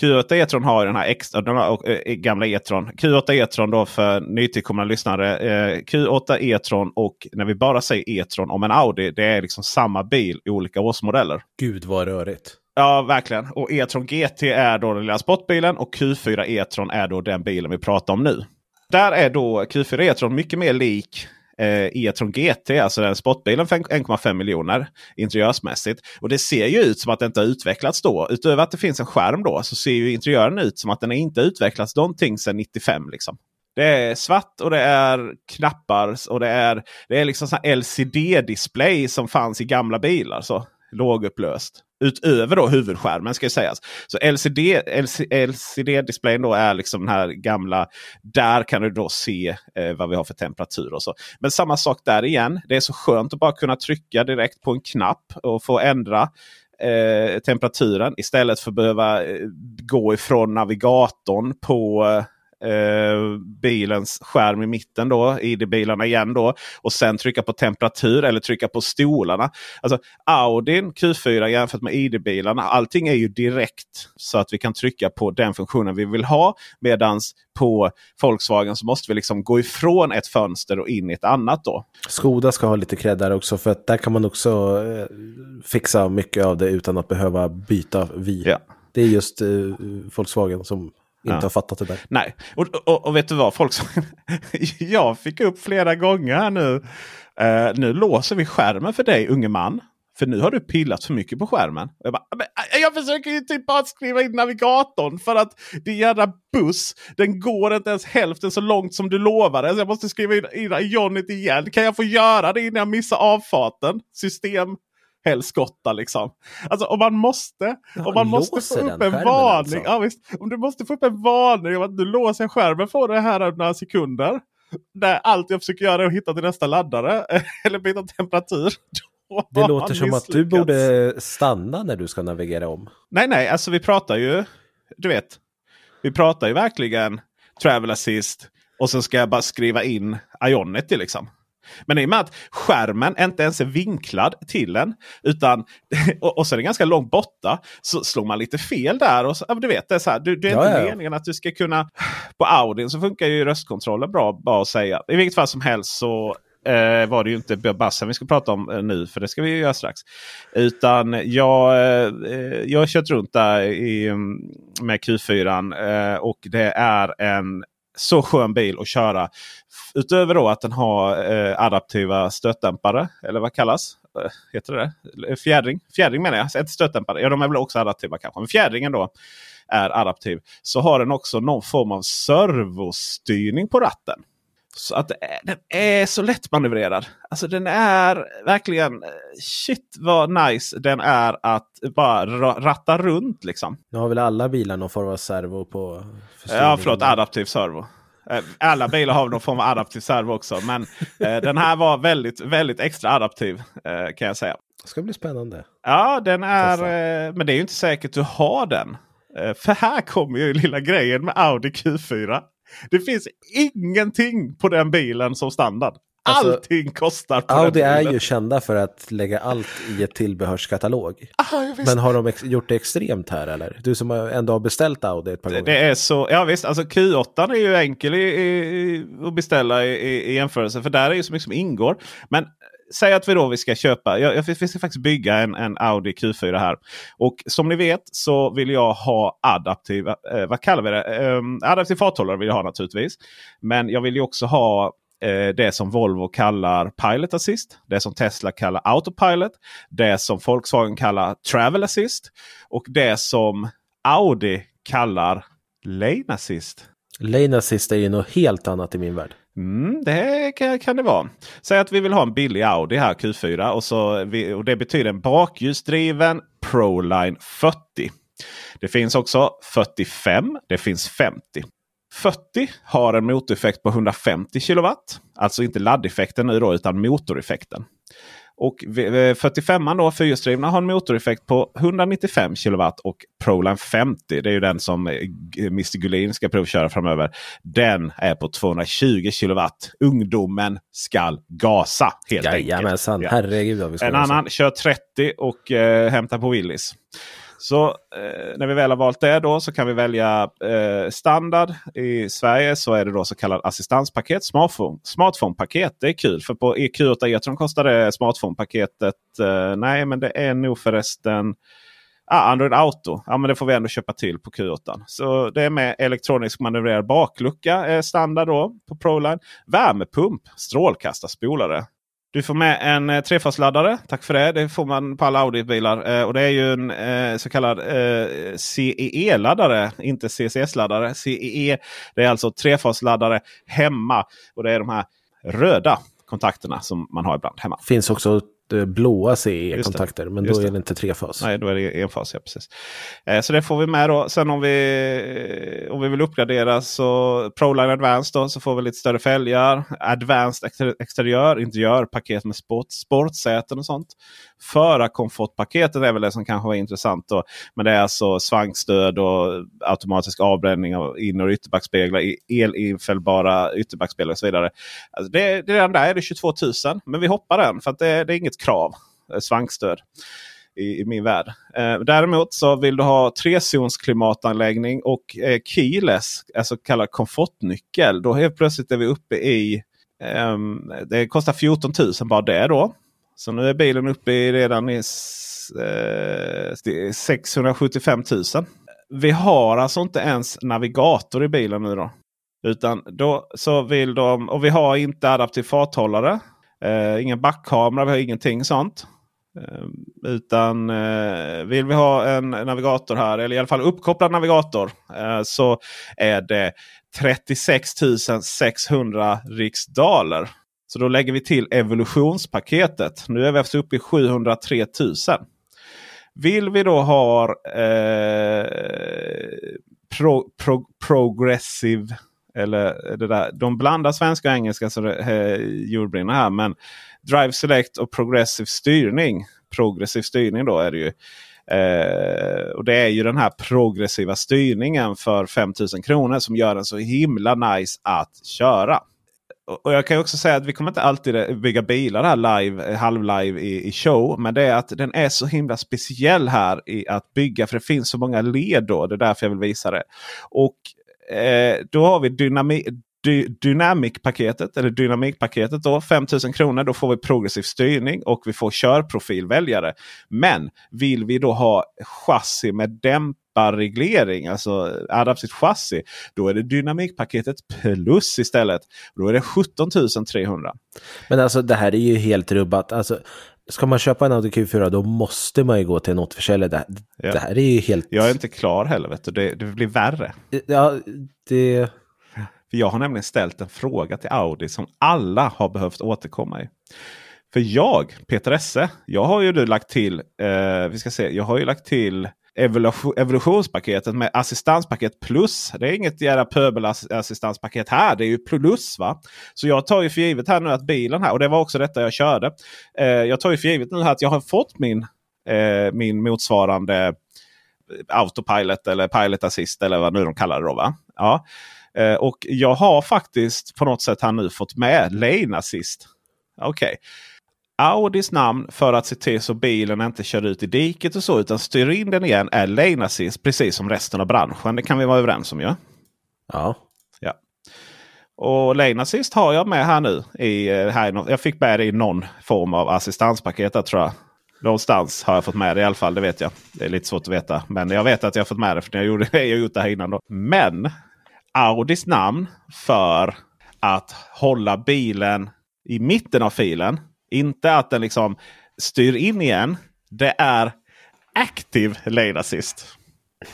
B: Q8 E-tron har den här extra, den här äh, gamla E-tron. Q8 E-tron då för nytillkomna lyssnare. Eh, Q8 E-tron och när vi bara säger E-tron om en Audi. Det är liksom samma bil i olika årsmodeller.
A: Gud vad rörigt.
B: Ja, verkligen. Och E-tron GT är då den lilla sportbilen och Q4 E-tron är då den bilen vi pratar om nu. Där är då Q4 E-tron mycket mer lik eh, E-tron GT, alltså den sportbilen för 1,5 miljoner interiörsmässigt. Och det ser ju ut som att det inte har utvecklats då. Utöver att det finns en skärm då så ser ju interiören ut som att den inte utvecklats någonting sedan 95. Liksom. Det är svart och det är knappar och det är, det är liksom LCD-display som fanns i gamla bilar. Så lågupplöst. Utöver då huvudskärmen ska sägas. Så LCD, LCD-displayen då är liksom den här gamla. Där kan du då se eh, vad vi har för temperatur och så. Men samma sak där igen. Det är så skönt att bara kunna trycka direkt på en knapp och få ändra eh, temperaturen istället för att behöva eh, gå ifrån navigatorn på eh, eh, bilens skärm i mitten då, ID-bilarna igen då. Och sen trycka på temperatur eller trycka på stolarna. Alltså Audin Q4 jämfört med ID-bilarna. Allting är ju direkt så att vi kan trycka på den funktionen vi vill ha. Medans på Volkswagen så måste vi liksom gå ifrån ett fönster och in i ett annat då.
A: Skoda ska ha lite cred där också för att där kan man också eh, fixa mycket av det utan att behöva byta vi. Ja. Det är just eh, Volkswagen som inte
B: Ja.
A: har fattat det där.
B: Nej, och, och, och vet du vad? Folk som jag fick upp flera gånger här nu. Eh, nu låser vi skärmen för dig unge man. För nu har du pillat för mycket på skärmen. Och jag, bara, "Men, äh, jag försöker ju typ bara skriva in navigatorn för att din jävla buss den går inte ens hälften så långt som du lovade. Så jag måste skriva in, in Ionit igen. Kan jag få göra det innan jag missar avfarten? System helskotta liksom. Alltså om man måste,
A: Ja,
B: om man måste få upp en varning.
A: alltså?
B: Ja, visst, om du måste få upp en varning om att du låser skärmen för det här några sekunder. Där allt jag försöker göra är att hitta till nästa laddare eller byta temperatur.
A: Det låter som att du borde stanna när du ska navigera om.
B: Nej, nej, alltså vi pratar ju. Du vet. Vi pratar ju verkligen travel assist. Och så ska jag bara skriva in Ionity liksom. Men i och med att skärmen inte ens är vinklad till en. Utan, och, och så är den ganska långt borta. Så slår man lite fel där. Och så, du vet, det är, så här, du, det är
A: Ja,
B: inte
A: ja.
B: meningen att du ska kunna... På Audin så funkar ju röstkontrollen bra, bara att säga. I vilket fall som helst så eh, var det ju inte bassen vi ska prata om eh, nu. För det ska vi göra strax. Utan jag, eh, jag har kört runt där i, mm, med Q4. Eh, och det är en så skön bil att köra. Utöver då att den har eh, adaptiva stötdämpare. Eller vad kallas? Eh, heter det det? Eh, Fjädring? Fjädring menar jag. Inte stötdämpare. Ja, de är väl också adaptiva kanske. Men fjädringen då är adaptiv. Så har den också någon form av servostyrning på ratten. Så att är- den är så lättmanövrerad. Alltså den är verkligen eh, shit vad nice den är att bara ra- ratta runt liksom.
A: Nu har väl alla bilar någon form av servo på...
B: Ja, förlåt. Adaptiv servo. Eh, Alla bilar har någon form av adaptiv servo också. Men eh, den här var väldigt, väldigt extra adaptiv eh, kan jag säga.
A: Det ska bli spännande.
B: Ja, den är...
A: Testa.
B: Eh, men det är ju inte säkert du har den. Eh, för här kommer ju lilla grejen med Audi Q4. Det finns ingenting på den bilen som standard.
A: Alltså,
B: Allting kostar på
A: Audi
B: den
A: är
B: bilen.
A: ju kända för att lägga allt i ett tillbehörskatalog.
B: Ah, visst.
A: Men har de gjort det extremt här eller? Du som ändå har beställt Audi ett par
B: Det,
A: gånger.
B: det är så, ja visst, alltså Q8 är ju enkel i, i, i, att beställa i, i, i jämförelse. För där är ju så mycket som ingår. Men säg att vi då vi ska köpa, jag, jag, vi ska faktiskt bygga en, en Audi Q4 här. Och som ni vet så vill jag ha adaptiv, eh, vad kallar vi det? Eh, adaptiv farthållare vill jag ha naturligtvis. Men jag vill ju också ha eh, det som Volvo kallar Pilot Assist. Det som Tesla kallar Autopilot. Det som Volkswagen kallar Travel Assist. Och det som Audi kallar Lane Assist.
A: Lane Assist är ju något helt annat i min värld.
B: Mm, det kan, kan det vara. Säg att vi vill ha en billig Audi här Q4 och, så vi, och det betyder en bakljusdriven Proline 40. Det finns också 45. Det finns 50. 40 har en motoreffekt på 150 kilowatt. Alltså inte laddeffekten nu då utan motoreffekten. Och v- 45 då, fyrhjulsdrivna, har en motoreffekt på 195 kilowatt. Och Proline 50, det är ju den som eh, G- Mr Gullin ska provköra framöver. Den är på 220 kilowatt. Ungdomen skall gasa helt
A: Jajamensan,
B: enkelt. Ja.
A: herregud
B: En annan kör 30 och eh, hämtar på Willys. Så eh, när vi väl har valt det då så kan vi välja eh, standard. I Sverige så är det då så kallad assistanspaket. Smartphone, smartphone-paket. Det är kul för på EQ8 E-tron kostar det smartphone-paketet. Eh, nej men det är nog förresten Ah, Android Auto. Ja, men det får vi ändå köpa till på Q8. Så det är med elektronisk manövrerad baklucka eh, standard då på Proline. Värmepump, strålkastarspolare. Du får med en eh, trefasladdare. Tack för det. Det får man på alla Audi-bilar. Eh, och det är ju en eh, så kallad eh, CEE-laddare. Inte CCS-laddare. CEE. Det är alltså trefasladdare hemma. Och det är de här röda kontakterna som man har ibland hemma.
A: finns också eh, blåa CE-kontakter, men
B: Just
A: då är
B: det.
A: det inte trefas.
B: Nej, då är det enfas. Ja, precis. Eh, så det får vi med då. Sen om vi, om vi vill uppgradera så Proline Advanced då, så får vi lite större fälgar. Advanced exter exteriör, interiör, paket med sport, sportsäten och sånt. Förarkomfortpaketet är väl det som kanske var intressant. Då. Men det är alltså svankstöd och automatisk avbränning av in och ytterbackspeglar. Elinfällbara ytterbackspeglar och så vidare. Alltså det, det där är det 22 000. Men vi hoppar den för att det, det är inget krav. Svankstöd i, i min värld. Eh, däremot så vill du ha trezons klimatanläggning och eh, keyless, alltså kallad komfortnyckel. Då helt plötsligt är vi uppe i eh, det kostar 14 000 bara det då. Så nu är bilen uppe i redan i eh, 675 000. vi har alltså inte ens navigator i bilen nu då. Utan då så vill de, och vi har inte adaptiv farthållare. Eh, ingen backkamera, vi har ingenting sånt. Eh, utan eh, vill vi ha en navigator här, eller i alla fall uppkopplad navigator. Eh, så är det 36 600 riksdaler. Så då lägger vi till evolutionspaketet. Nu är vi alltså uppe i 703 000. Vill vi då ha eh, pro, pro, progressive eller det där, de blandar svenska och engelska så det eh, jordbrinner här. Men Drive Select och progressiv styrning. Progressiv styrning då är det ju. Eh, och det är ju den här progressiva styrningen för 5000 kronor som gör den så himla nice att köra. Och jag kan också säga att vi kommer inte alltid eh, bygga bilar här live, eh, halvlive i, i show. Men det är att den är så himla speciell här i att bygga. För det finns så många led då. Det är därför jag vill visa det. Och eh, då har vi dynami dy, Dynamic-paketet, eller Dynamic-paketet då, 5000 kronor. Då får vi progressiv styrning och vi får körprofilväljare. Men vill vi då ha chassi med dämparreglering, alltså adaptivt chassi. Då är det Dynamikpaketet plus istället. Då är det 17 300.
A: Men alltså det här är ju helt rubbat. Alltså, ska man köpa en Audi Q4 då måste man ju gå till en återförsäljare. Det, ja. det här är ju helt...
B: Jag är inte klar heller, vet du. Det, det blir värre.
A: Ja, det...
B: För jag har nämligen ställt en fråga till Audi som alla har behövt återkomma i. För jag, Peter Esse, jag har ju lagt till, eh, vi ska se, jag har ju lagt till evolution, evolutionspaketet med assistanspaket plus. Det är inget jävla pöbelassistanspaket här. Det är ju plus va. Så jag tar ju för givet här nu att bilen här, och det var också detta jag körde. Eh, jag tar ju för givet nu här att jag har fått min, eh, min motsvarande eh, autopilot eller pilot assist eller vad nu de kallar det då. Va? Ja. Eh, och jag har faktiskt på något sätt här nu fått med lane assist. Okej. Okay. Audis namn för att se till så bilen inte kör ut i diket och så utan styr in den igen är lane assist precis som resten av branschen. Det kan vi vara överens om ja?
A: Ja.
B: ja. Och lane assist har jag med här nu. I, eh, här, jag fick med det i någon form av assistanspaket där, tror jag. Någonstans har jag fått med det i alla fall. Det vet jag. Det är lite svårt att veta. Men jag vet att jag fått med det för jag gjorde jag gjort det här innan. Då. Men Audis namn för att hålla bilen i mitten av filen. Inte att den liksom styr in igen. Det är Active Lane Assist.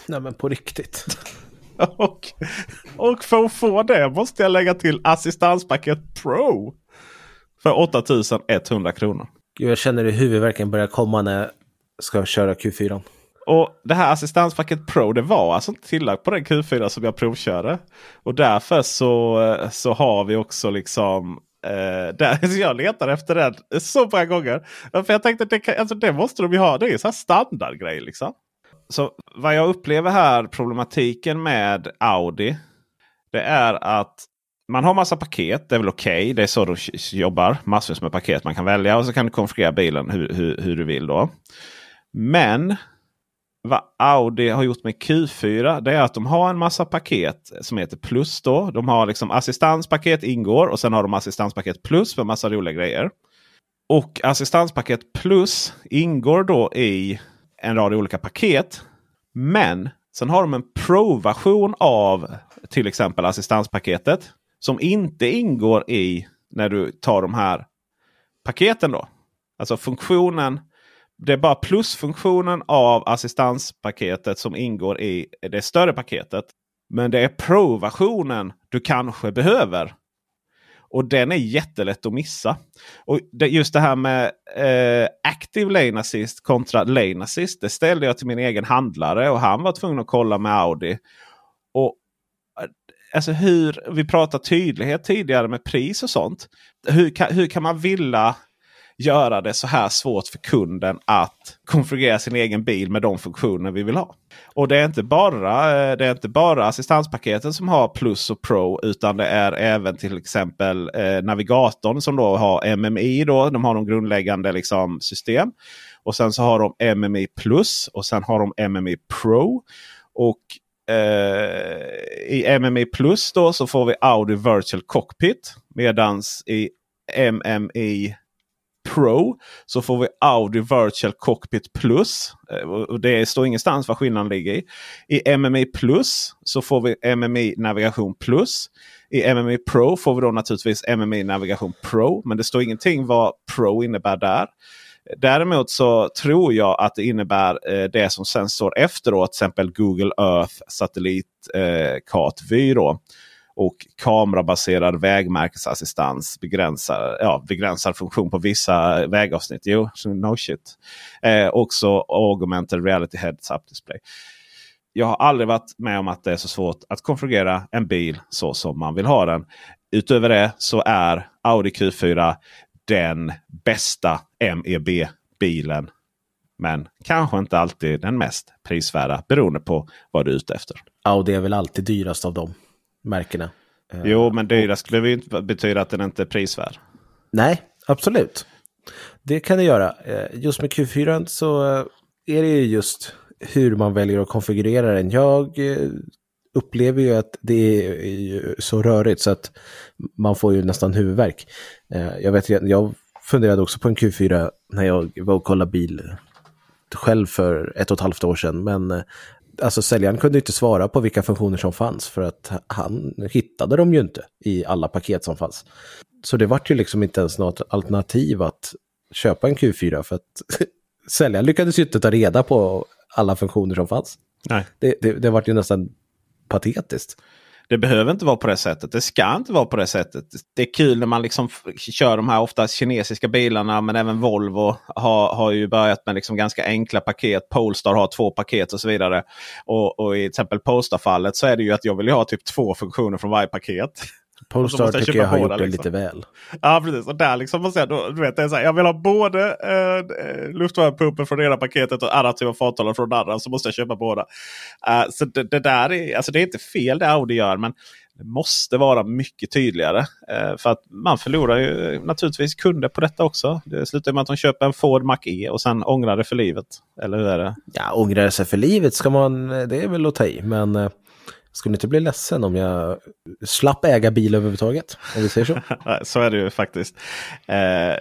A: Nej men på riktigt.
B: och, och för att få det måste jag lägga till assistanspaket Pro. För 8100 kronor.
A: Jag känner hur huvudvärken börjar komma när jag ska köra Q4.
B: Och det här assistanspaket Pro det var alltså inte tillagt på den Q4 som jag provkörde. Och därför så, så har vi också liksom Uh, där, så jag letar efter den så många gånger. För jag tänkte det, kan, alltså det måste de ju ha. Det är ju en standardgrej liksom. Så vad jag upplever här problematiken med Audi. Det är att man har massa paket. Det är väl okej. Okay. Det är så de jobbar. Massvis med paket man kan välja. Och så kan du konfigurera bilen hur, hur, hur du vill då. Men vad Audi har gjort med Q4 det är att de har en massa paket som heter Plus. då. De har liksom assistanspaket ingår och sen har de assistanspaket Plus för massa roliga grejer. Och assistanspaket Plus ingår då i en rad olika paket. Men sen har de en Pro-version av till exempel assistanspaketet. Som inte ingår i när du tar de här paketen. då. Alltså funktionen det är bara plusfunktionen av assistanspaketet som ingår i det större paketet. Men det är Pro-versionen du kanske behöver. Och den är jättelätt att missa. Och det, just det här med eh, Active Lane Assist kontra Lane Assist. Det ställde jag till min egen handlare och han var tvungen att kolla med Audi. Och eh, alltså hur, Vi pratade tydlighet tidigare med pris och sånt. Hur kan, hur kan man vilja göra det så här svårt för kunden att konfigurera sin egen bil med de funktioner vi vill ha. Och det är inte bara, eh, det är inte bara assistanspaketen som har Plus och Pro. Utan det är även till exempel eh, navigatorn som då har MMI. Då. De har de grundläggande liksom, system. Och sen så har de MMI Plus och sen har de MMI Pro. Och eh, i MMI Plus då så får vi Audi Virtual Cockpit. Medans i MMI Pro så får vi Audi Virtual Cockpit Plus. Eh, och det står ingenstans vad skillnaden ligger i. I MMI Plus så får vi MMI Navigation Plus. I MMI Pro får vi då naturligtvis MMI Navigation Pro. Men det står ingenting vad Pro innebär där. Däremot så tror jag att det innebär eh, det som sen står efteråt. Till exempel Google Earth satellitkartvy. Eh, och kamerabaserad vägmärkesassistans begränsar, ja, begränsar funktion på vissa vägavsnitt. Jo, no shit. Eh, också augmented reality heads-up display. Jag har aldrig varit med om att det är så svårt att konfigurera en bil så som man vill ha den. Utöver det så är Audi Q4 den bästa MEB-bilen. Men kanske inte alltid den mest prisvärda beroende på vad du är ute efter.
A: Audi är väl alltid dyrast av dem märkena.
B: Jo, men dyrast behöver inte betyda att den inte är prisvärd.
A: Nej, absolut. Det kan det göra. Eh, just med Q4 så är det ju just hur man väljer att konfigurera den. Jag eh, upplever ju att det är så rörigt så att man får ju nästan huvudvärk. Eh, jag, vet, jag funderade också på en Q4 när jag var och kollade bil själv för ett och ett halvt år sedan. Men alltså säljaren kunde inte svara på vilka funktioner som fanns för att han hittade dem ju inte i alla paket som fanns. Så det var ju liksom inte ens något alternativ att köpa en Q4 för att säljaren lyckades ju inte ta reda på alla funktioner som fanns.
B: Nej.
A: Det, det, det var ju nästan patetiskt.
B: Det behöver inte vara på det sättet. Det ska inte vara på det sättet. Det är kul när man liksom kör de här ofta kinesiska bilarna. Men även Volvo har, har ju börjat med liksom ganska enkla paket. Polestar har två paket och så vidare. Och, och i till exempel Polestar-fallet så är det ju att jag vill ha typ två funktioner från varje paket.
A: Polestar tycker jag har gjort det liksom. lite väl.
B: Ja precis. Och där liksom man säger, då, du vet, det är så här, jag vill ha både eh, luftvärmepumpen från det ena paketet och adaptiva farthållare från det andra. Så måste jag köpa båda. Uh, så det, det, där är, alltså det är inte fel det Audi gör. Men det måste vara mycket tydligare. Uh, för att man förlorar ju naturligtvis kunder på detta också. Det slutar med att de köper en Ford Mach-E och sen ångrar det för livet. Eller hur är det?
A: Ja, ångrar sig för livet ska man, det är väl att ta i. Men uh skulle inte bli ledsen om jag slapp äga bil överhuvudtaget. Om vi säger så.
B: så är det ju faktiskt. Eh,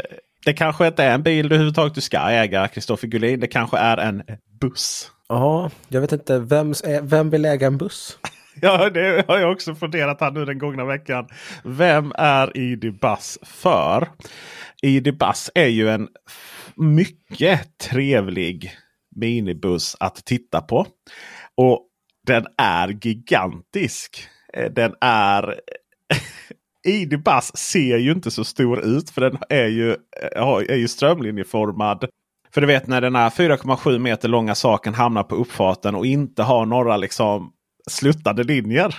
B: det kanske inte är en bil du överhuvudtaget du ska äga, Kristoffer Gullin. Det kanske är en buss.
A: Ja, jag vet inte. Vem, vem vill äga en buss?
B: ja, det har jag också funderat här nu den gångna veckan. Vem är ID Bus för? ID Bus är ju en mycket trevlig minibuss att titta på. Och den är gigantisk. Eh, den är... ID Buzz ser ju inte så stor ut för den är ju, eh, är ju strömlinjeformad. För du vet när den här 4,7 meter långa saken hamnar på uppfarten och inte har några liksom sluttande linjer.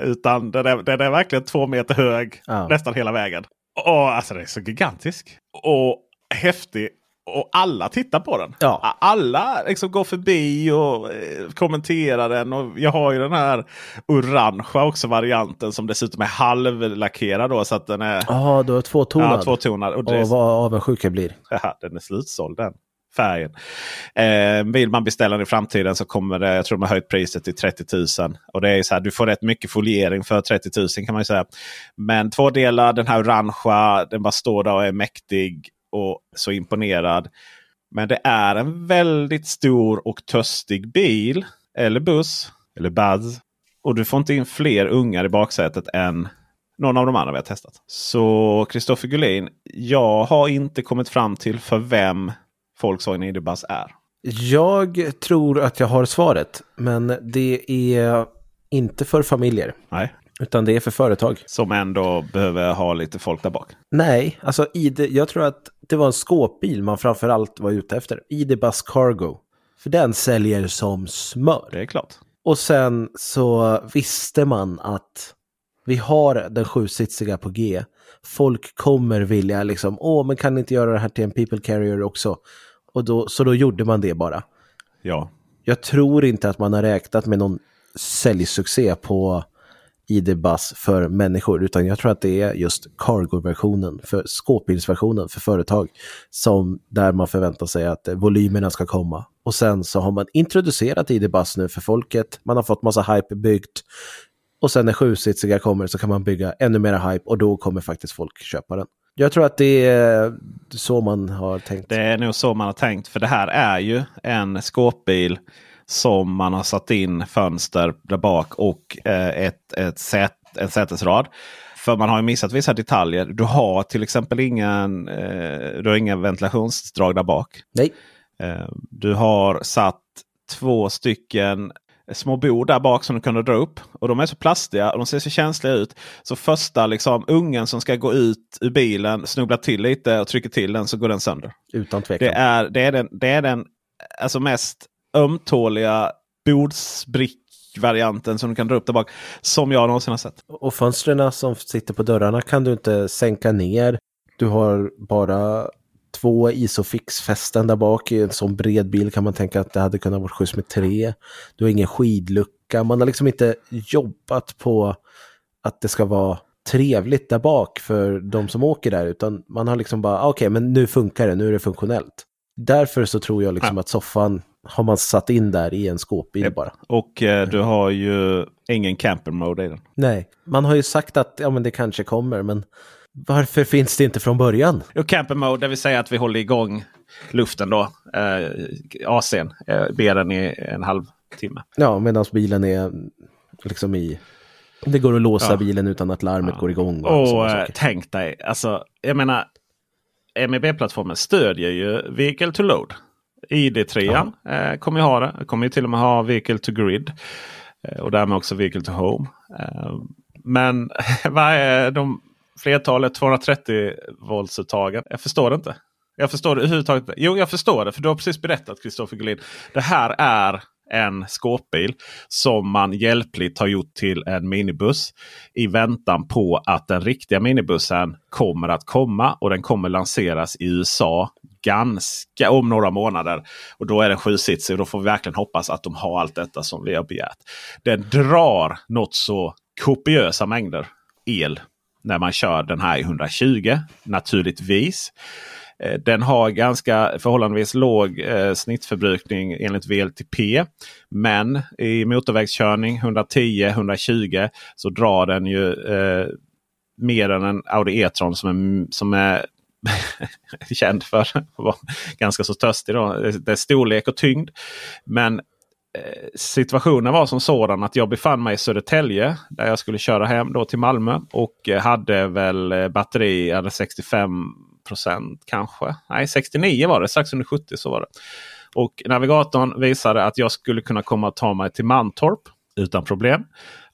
B: Utan den är, den är verkligen två meter hög ja. nästan hela vägen. Och alltså den är så gigantisk. Och häftig och alla tittar på den.
A: Ja.
B: Alla liksom går förbi och eh, kommenterar den. Och jag har ju den här orangea också varianten som dessutom är halvlackerad. Då, så att den är...
A: Ja, du har tvåtonad.
B: Ja, tvåtonad.
A: Och, det... och vad avundsjuk jag blir.
B: Ja, den är slutsåld den färgen. Eh, vill man beställa den i framtiden så kommer det, jag tror de har höjt priset till 30 000. Och det är så här, du får rätt mycket foliering för 30 000 kan man ju säga. Men två delar, den här orangea, den bara står där och är mäktig och så imponerad. Men det är en väldigt stor och törstig bil. Eller buss. Eller buzz. Och du får inte in fler ungar i baksätet än någon av de andra vi har testat. Så Kristoffer Gullin, jag har inte kommit fram till för vem Volkswagen ID-Buzz är.
A: Jag tror att jag har svaret, men det är inte för familjer.
B: Nej.
A: Utan det är för företag.
B: Som ändå behöver ha lite folk där bak.
A: Nej, alltså ID, jag tror att det var en skåpbil man framförallt var ute efter. ID Bus Cargo. För den säljer som smör.
B: Det är klart.
A: Och sen så visste man att vi har den sjusitsiga på G. Folk kommer vilja liksom, åh, men kan ni inte göra det här till en people carrier också? Och då, så då gjorde man det bara.
B: Ja.
A: Jag tror inte att man har räknat med någon säljsuccé på ID-Bus för människor, utan jag tror att det är just cargo-versionen, för skåpbilsversionen för företag, som där man förväntar sig att volymerna ska komma. Och sen så har man introducerat ID-Bus nu för folket, man har fått massa hype byggt, och sen när sjusitsiga kommer så kan man bygga ännu mer hype och då kommer faktiskt folk köpa den. Jag tror att det är så man har tänkt.
B: Det är nog så man har tänkt. För det här är ju en skåpbil som man har satt in fönster där bak och eh, ett, ett sät, en sätesrad. För man har ju missat vissa detaljer. Du har till exempel ingen, eh, du har inga ventilationsdrag där bak.
A: Nej.
B: Eh, du har satt två stycken små bord där bak som du kunde dra upp. Och de är så plastiga och de ser så känsliga ut. Så första liksom, ungen som ska gå ut ur bilen snubblar till lite och trycker till den så går den sönder.
A: Utan tvekan.
B: Det är, det är den, det är den alltså mest ömtåliga bordsbrickvarianten som du kan dra upp där bak. Som jag någonsin har sett.
A: Och fönstren som sitter på dörrarna kan du inte sänka ner. Du har bara två Isofix-fästen där bak. I en sån bred bil kan man tänka att det hade kunnat vara skjuts med tre. Du har ingen skidlucka. Man har liksom inte jobbat på att det ska vara trevligt där bak för de som åker där. Utan man har liksom bara, ah, okej, okay, men nu funkar det, nu är det funktionellt. Därför så tror jag liksom ja. att soffan har man satt in där i en skåpbil yep. bara.
B: Och eh, du har ju ingen camper mode i den.
A: Nej, man har ju sagt att ja, men det kanske kommer, men varför finns det inte från början?
B: Jo, camper mode, det vill säga att vi håller igång luften då. Eh, AC'n, eh, ber den i en halvtimme.
A: Ja, medan bilen är liksom i... Det går att låsa ja. bilen utan att larmet ja. går igång.
B: Och, och tänk dig, alltså jag menar MEB-plattformen stödjer ju Vehicle to Load. ID3 eh, kommer ju ha det. Kommer ju till och med ha Vehicle to Grid. Eh, och därmed också Vehicle to Home. Eh, men vad är de flertalet 230 voltsuttagen? Jag förstår det inte. Jag förstår det överhuvudtaget Jo, jag förstår det. För du har precis berättat Kristoffer Gullin. Det här är en skåpbil som man hjälpligt har gjort till en minibuss. I väntan på att den riktiga minibussen kommer att komma. Och den kommer lanseras i USA ganska om några månader. Och då är den sjusitsig och då får vi verkligen hoppas att de har allt detta som vi har begärt. Den drar något så kopiösa mängder el när man kör den här i 120 naturligtvis. Eh, den har ganska förhållandevis låg eh, snittförbrukning enligt VLTP. Men i motorvägskörning 110-120 så drar den ju eh, mer än en Audi E-tron som är, som är känd för att vara ganska så törstig. Då. Det är storlek och tyngd. Men eh, situationen var som sådan att jag befann mig i Södertälje där jag skulle köra hem då till Malmö. Och eh, hade väl eh, batteri, hade 65 procent kanske. Nej 69 var det, strax under 70 så var det. Och navigatorn visade att jag skulle kunna komma och ta mig till Mantorp utan problem.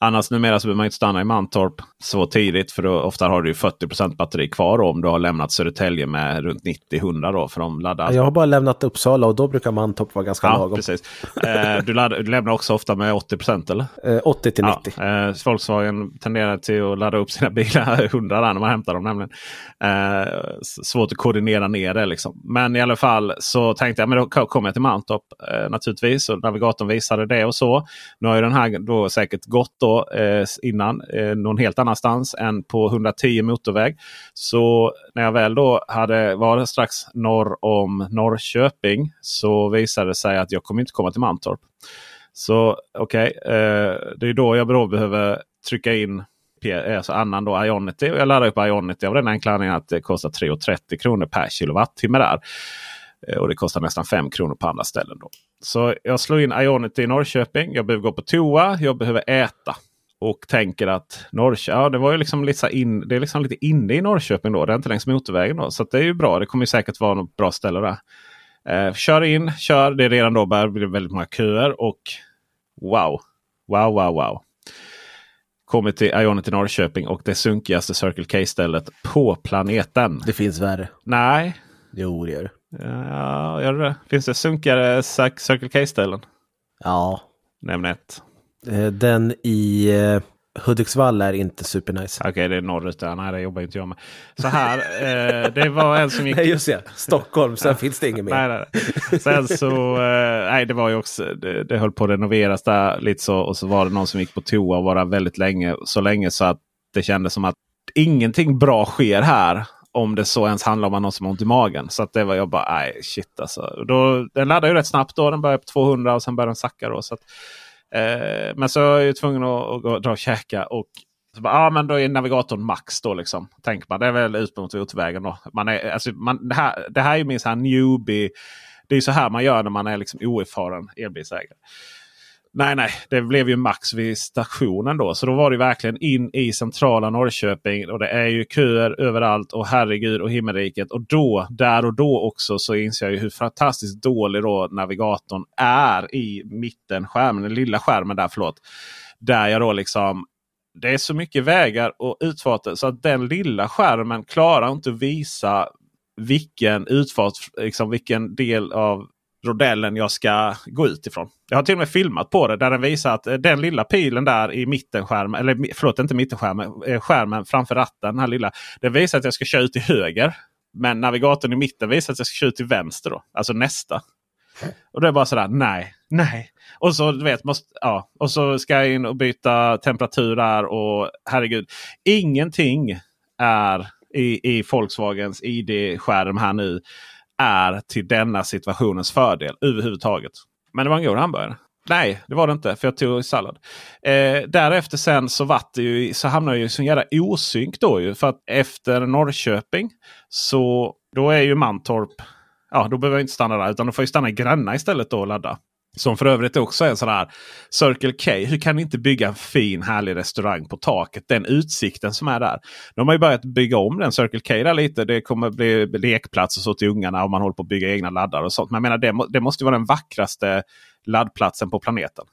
B: Annars numera så behöver man inte stanna i Mantorp så tidigt. För då, ofta har du 40% batteri kvar om du har lämnat Södertälje med runt 90-100 då. För de laddar.
A: Jag har bara lämnat Uppsala och då brukar Mantorp vara ganska
B: ja,
A: lagom.
B: Precis. Eh, du, laddar, du, lämnar också ofta med 80 eller?
A: Eh, 80 till 90.
B: Ja, eh, Volkswagen tenderar till att ladda upp sina bilar 100 där när man hämtar dem. Nämligen. Eh, svårt att koordinera ner det liksom. Men i alla fall så tänkte jag men då kommer jag till Mantorp eh, naturligtvis. Och navigatorn visade det och så. Nu har ju den här då säkert gått då då eh, innan eh, någon helt annanstans än på 110 motorväg. Så när jag väl då hade varit strax norr om Norrköping så visade det sig att jag kommer inte komma till Mantorp. Så okej, okay, eh, det är då jag då behöver trycka in eh, alltså annan då Ionity. Jag laddar upp Ionity av den enkla anledningen att det kostar 3,30 kronor per kilowattimme där. Eh, och det kostar nästan 5 kronor på andra ställen. Då. Så jag slår in Ionity i Norrköping. Jag behöver gå på toa. Jag behöver äta. Och tänker att Norrköping, ja, det var ju liksom lite, in, det är liksom lite inne i Norrköping då. Det är inte längs motorvägen då. Så det är ju bra. Det kommer säkert vara något bra ställe där. Eh, kör in, kör. Det är redan då börjar bli väldigt många köer. Och wow, wow, wow, wow. Kommer till Ionity Norrköping och det sunkigaste Circle K-stället på planeten.
A: Det finns värre.
B: Nej.
A: Jo, det gör det.
B: Ja, gör det Finns det sunkigare Circle K-ställen?
A: Ja.
B: Nämn ett.
A: Eh, den i eh, Hudiksvall är inte supernice.
B: Okej, okay, det är norrut där. Nej, det jobbar inte jag med. Så här, eh, det var en som gick...
A: Nej, just det. Stockholm, sen finns det inget mer.
B: Nej, nej. Sen så, eh, nej det var ju också, det, det höll på att renoveras där lite så. Och så var det någon som gick på toa och var där väldigt länge. Så länge så att det kändes som att ingenting bra sker här. Om det så ens handlar om någon som har ont i magen. Så att det var jag bara, nej shit alltså. Då, den laddar ju rätt snabbt då. Den börjar på 200 och sen börjar den sacka. Då, så att, eh, men så är jag tvungen att, att gå, dra och käka. Och Så bara, ja, men då är navigatorn max då liksom. Tänker man. Det är väl ut mot utvägen då. Man är, alltså, man, det, här, det här är min så här newbie. Det är så här man gör när man är liksom oerfaren elbilsägare. Nej, nej, det blev ju max vid stationen då. Så då var det verkligen in i centrala Norrköping. Och det är ju köer överallt. Och herregud och himmelriket. Och då, där och då också så inser jag ju hur fantastiskt dålig då navigatorn är i mitten skärmen. Den lilla skärmen där, förlåt. Där jag då liksom det är så mycket vägar och utfarter så att den lilla skärmen klarar inte att visa vilken utfart, liksom vilken del av rodellen jag ska gå ut ifrån. Jag har till och med filmat på det där den visar att eh, den lilla pilen där i mittenskärmen, eller förlåt inte mittenskärmen, eh, skärmen framför ratten. Den här lilla, den visar att jag ska köra ut till höger. Men navigatorn i mitten visar att jag ska köra ut till vänster. Då, alltså nästa. Och det är bara sådär, nej, nej. Och så du vet, måste, ja, och så ska jag in och byta temperatur där och herregud. Ingenting är i, i Volkswagens ID-skärm här nu är till denna situationens fördel överhuvudtaget. Men det var en god hamburgare. Nej, det var det inte. För jag tog sallad. Eh, därefter sen så, vart det ju, så hamnade jag i sån jävla osynk då ju. För att efter Norrköping så då är ju Mantorp. Ja, då behöver jag inte stanna där utan då får jag stanna i Gränna istället då och ladda. Som för övrigt också är en sån här Circle K. Hur kan ni inte bygga en fin härlig restaurang på taket? Den utsikten som är där. De har ju börjat bygga om den Circle K där lite. Det kommer bli lekplats och så till ungarna och man håller på att bygga egna laddar och sånt. Men jag menar det, det måste vara den vackraste laddplatsen på planeten.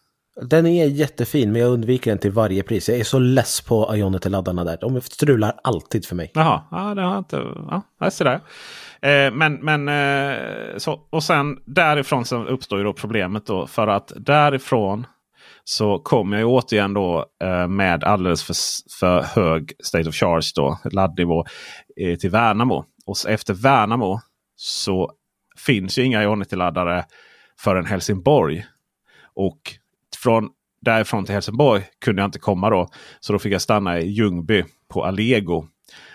A: Den är jättefin men jag undviker den till varje pris. Jag är så less på Ionity-laddarna där. De strular alltid för mig.
B: Jaha, ja, det har jag inte... Ja, jag ser det. Eh, men, men eh, så, och sen därifrån så uppstår ju då problemet då. För att därifrån så kommer jag återigen då eh, med alldeles för, för hög state of charge då, laddnivå eh, till Värnamo. Och efter Värnamo så finns ju inga Ionity-laddare förrän Helsingborg. Och från därifrån till Helsingborg kunde jag inte komma då. Så då fick jag stanna i Ljungby på Allego.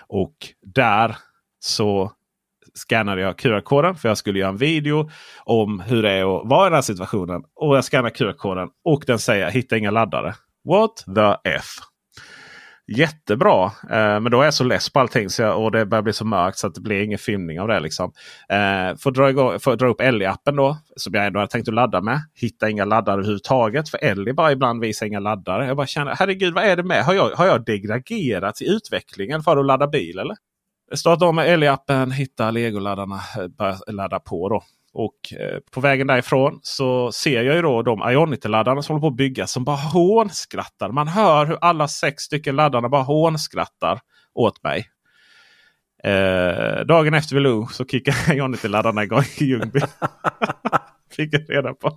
B: Och där så skannade jag QR-koden för jag skulle göra en video om hur det är att vara i den här situationen. Och jag skannar QR-koden och den säger hitta inga laddare. What the F? Jättebra. Eh, men då är jag så less på allting så jag, och det börjar bli så mörkt så att det blir ingen filmning av det. Liksom. Eh, får, dra igång, får dra upp Ellie-appen då. Som jag ändå hade tänkt att ladda med. Hitta inga laddare överhuvudtaget. För Ellie bara ibland visar inga laddare. Jag bara känner herregud vad är det med? Har jag, har jag degraderat i utvecklingen för att ladda bil eller? Starta om med Ellie-appen, hitta legoladdarna, eh, börja ladda på. Då. Och eh, på vägen därifrån så ser jag ju då de Ionity-laddarna som håller på att byggas som bara hånskrattar. Man hör hur alla sex stycken laddarna bara hånskrattar åt mig. Eh, dagen efter vid lunch så kickar Ionity-laddarna igång i Ljungby. Fick jag reda på.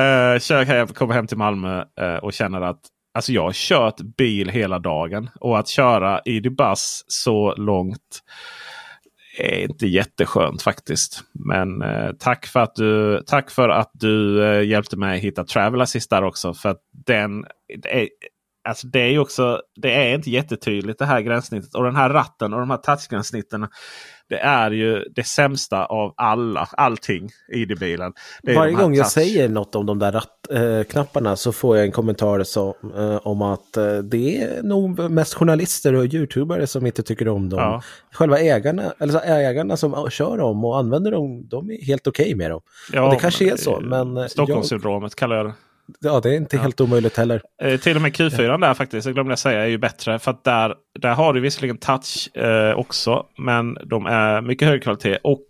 B: Eh, kör hem, kommer hem till Malmö eh, och känner att Alltså jag har kört bil hela dagen. Och att köra i Dubas så långt är inte jätteskönt faktiskt. Men eh, tack, för att du, tack för att du eh, hjälpte mig hitta Travel Assist där också. För att den är, alltså det är också det är inte jättetydligt det här gränssnittet. Och den här ratten och de här touchgränssnitten det är ju det sämsta av alla, allting i det bilen. Det
A: Varje gång jag säger något om de där rattknapparna äh, så får jag en kommentar så, äh, om att äh, det är nog mest journalister och youtubare som inte tycker om dem. Ja. Själva ägarna, eller ägarna som kör dem och använder dem, de är helt okej okay med dem. Ja, och det kanske är så, men...
B: Stockholmssyndromet jag... kallar jag det.
A: Ja, det är inte ja. helt omöjligt heller.
B: Eh, till och med Q4 ja. där faktiskt, jag glömde jag säga, är ju bättre. För att där, där har du visserligen touch eh, också. Men de är mycket högre kvalitet. Och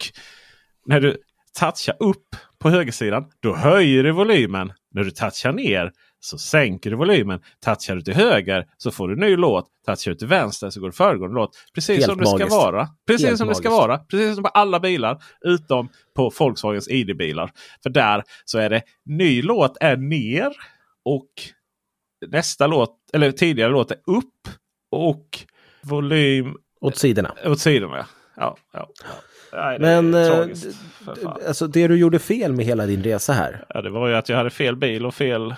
B: när du touchar upp på högersidan, då höjer du volymen. När du touchar ner så sänker du volymen. Touchar du till höger så får du en ny låt. Touchar du till vänster så går det föregående låt. Precis Helt som det ska vara. Precis Helt som magiskt. det ska vara. Precis som på alla bilar. Utom på Volkswagens ID-bilar. För där så är det ny låt är ner. Och nästa låt, eller tidigare låt är upp. Och volym...
A: Åt sidorna.
B: Åt sidorna ja. ja, ja, ja.
A: Nej, Men eh, alltså det du gjorde fel med hela din resa här.
B: Ja, det var ju att jag hade fel bil och fel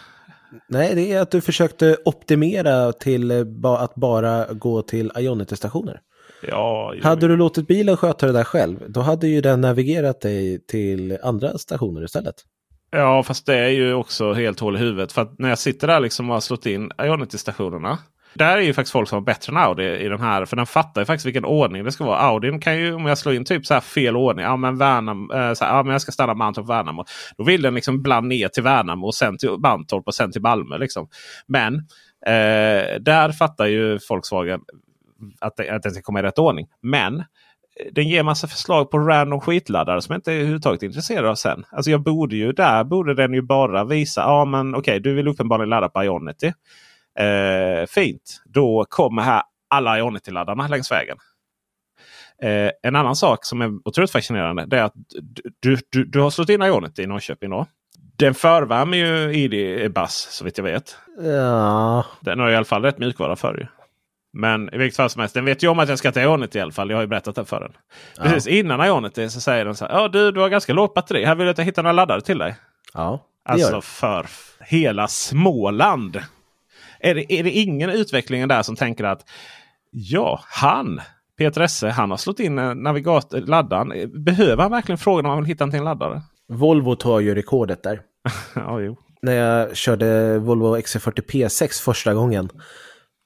A: Nej, det är att du försökte optimera till eh, att bara gå till Ionity-stationer.
B: Ja,
A: hade du låtit bilen sköta det där själv, då hade ju den navigerat dig till andra stationer istället.
B: Ja, fast det är ju också helt hål i huvudet. För att när jag sitter där liksom och har slått in Ionity-stationerna. Där är ju faktiskt folk som har bättre än Audi i den här. För den fattar ju faktiskt vilken ordning det ska vara. Audin kan ju om jag slår in typ så här fel ordning. Ja men, Värnam, äh, eh, så här, ja, men jag ska stanna Mantorp Värnamo. Då vill den liksom ibland ner till Värnamo och sen till Mantorp och sen till Malmö. Liksom. Men eh, där fattar ju Volkswagen att det, att den ska komma i rätt ordning. Men eh, den ger massa förslag på random skitladdare som jag inte är överhuvudtaget intresserad av sen. Alltså jag borde ju där borde den ju bara visa. Ja men okej okay, du vill uppenbarligen ladda på Ionity. Eh, fint. Då kommer här alla Ionity-laddarna längs vägen. Eh, en annan sak som är otroligt fascinerande det är att du, du, du har slått in Ionity i Norrköping. Då. Den förvärmer ju ID-Bus så vitt jag vet.
A: Ja.
B: Den har i alla fall rätt mjukvara för ju. Men i vilket fall som helst, den vet ju om att jag ska till Ionity i alla fall. Jag har ju berättat det för den. Ja. Precis innan Ionity så säger den så här. Ja du, du har ganska lågt batteri. Här vill jag att jag hittar några laddare till dig.
A: Ja,
B: alltså för hela Småland. Är det, är det ingen utveckling där som tänker att ja, han Peter Esse, han har slått in navigator, laddaren. Behöver han verkligen frågan om han vill hitta en till laddare?
A: Volvo tar ju rekordet där.
B: ja, jo.
A: När jag körde Volvo XC40 P6 första gången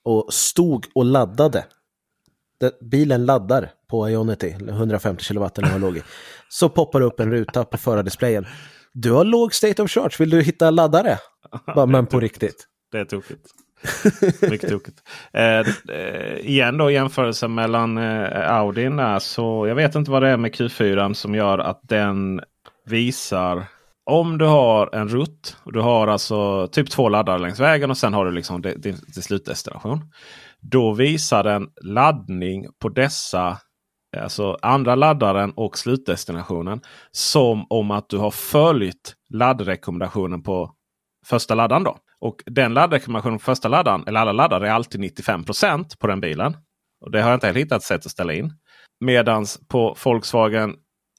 A: och stod och laddade. Bilen laddar på Ionity, 150 kW eller vad låg i. Så poppar upp en ruta på förardisplayen. Du har låg state of charge, vill du hitta laddare? Bara, men på riktigt.
B: Det är tokigt. Mycket tokigt. Eh, eh igen då jämförelsen mellan eh, Audin där. Så jag vet inte vad det är med Q4 som gör att den visar om du har en rutt. Du har alltså typ två laddare längs vägen och sen har du liksom din, din slutdestination. Då visar den laddning på dessa eh, alltså andra laddaren och slutdestinationen som om att du har följt laddrekommendationen på första laddaren. Då. Och den laddrekommendationen på första laddaren, eller alla laddare, är alltid 95% på den bilen. Och Det har jag inte heller hittat sätt att ställa in. Medans på Volkswagen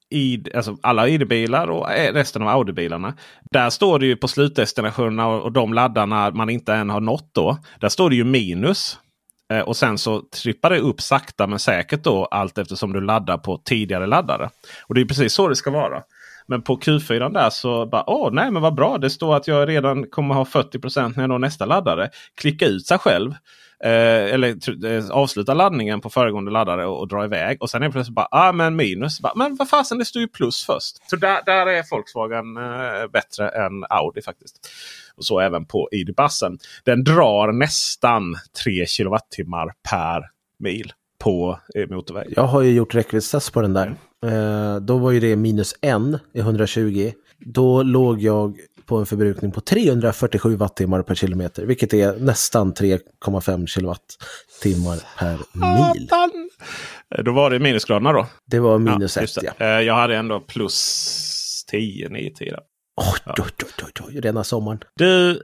B: ID, alltså alla ID-bilar och eh, resten av Audi-bilarna. Där står det ju på slutdestinationerna och de laddarna man inte än har nått då. Där står det ju minus. Eh, och sen så trippar det upp sakta men säkert då allt eftersom du laddar på tidigare laddare. Och det är precis så det ska vara. Men på Q4 där så bara åh nej men vad bra. Det står att jag redan kommer ha 40% när jag når nästa laddare. Klicka ut sig själv. Eh, eller eh, avsluta laddningen på föregående laddare och, och dra iväg. Och sen är det plötsligt bara ah, men minus. Bara, men vad fasen det står ju plus först. Så där, där är Volkswagen eh, bättre än Audi faktiskt. Och så även på ID-bussen. Den drar nästan 3 kWh per mil på eh, motorväg.
A: Jag har ju gjort räckviddstest på den där. Eh, då var ju det minus 1 i 120. Då låg jag på en förbrukning på 347 wattimmar per kilometer, vilket är nästan 3,5 kilowattimmar per mil.
B: Då var det minusgraderna då?
A: Det var minus 1 ja,
B: ja. Jag hade ändå plus 10, 9, 10.
A: Oj, oj, oj, oj, rena sommaren.
B: Du,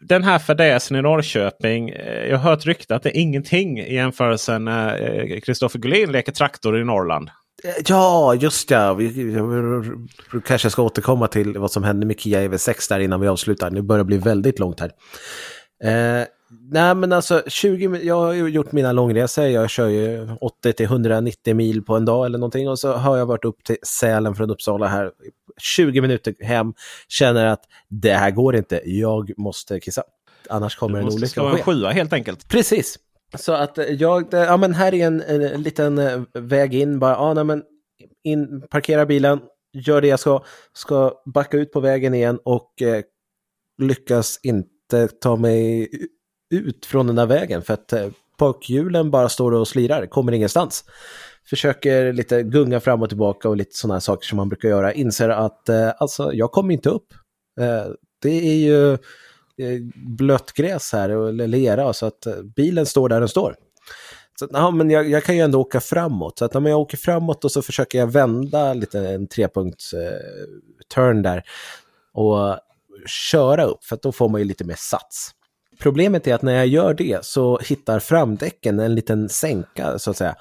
B: den här fadäsen i Norrköping. Eh, jag har hört rykte att det är ingenting i jämförelsen när Kristoffer Gullin leker traktor i Norrland.
A: Ja, just ja. Kanske ska återkomma till vad som hände med Kia EV6 där innan vi avslutar. Nu börjar det bli väldigt långt här. Eh, nej, men alltså 20, jag har ju gjort mina långresor. Jag kör ju 80 till 190 mil på en dag eller någonting. Och så har jag varit upp till Sälen från Uppsala här. 20 minuter hem. Känner att det här går inte. Jag måste kissa. Annars kommer en olycka
B: att ske. en sjua helt enkelt.
A: Precis. Så att eh, jag, ja men här är en, en liten eh, väg in, bara, ja nej men in, parkera bilen, gör det jag ska, ska backa ut på vägen igen och eh, lyckas inte ta mig ut från den där vägen för att eh, bakhjulen bara står och slirar, kommer ingenstans. Försöker lite gunga fram och tillbaka och lite sådana saker som man brukar göra, inser att eh, alltså jag kommer inte upp. Eh, det är ju blött gräs här, eller lera, så att eh, bilen står där den står. Så, ja, men jag, jag, kan ju ändå åka framåt. Så att när jag åker framåt och så försöker jag vända lite en trepunkts eh, turn där och köra upp, för då får man ju lite mer sats. Problemet är att när jag gör det så hittar framdäcken en liten sänka så att säga.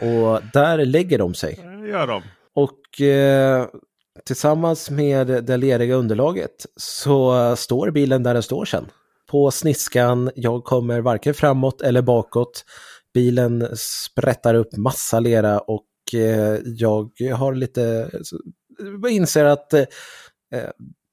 A: Och där lägger de sig.
B: Gör de.
A: Och eh, Tillsammans med det leriga underlaget så står bilen där den står sen. På sniskan, jag kommer varken framåt eller bakåt. Bilen sprättar upp massa lera och eh, jag har lite, jag inser att eh,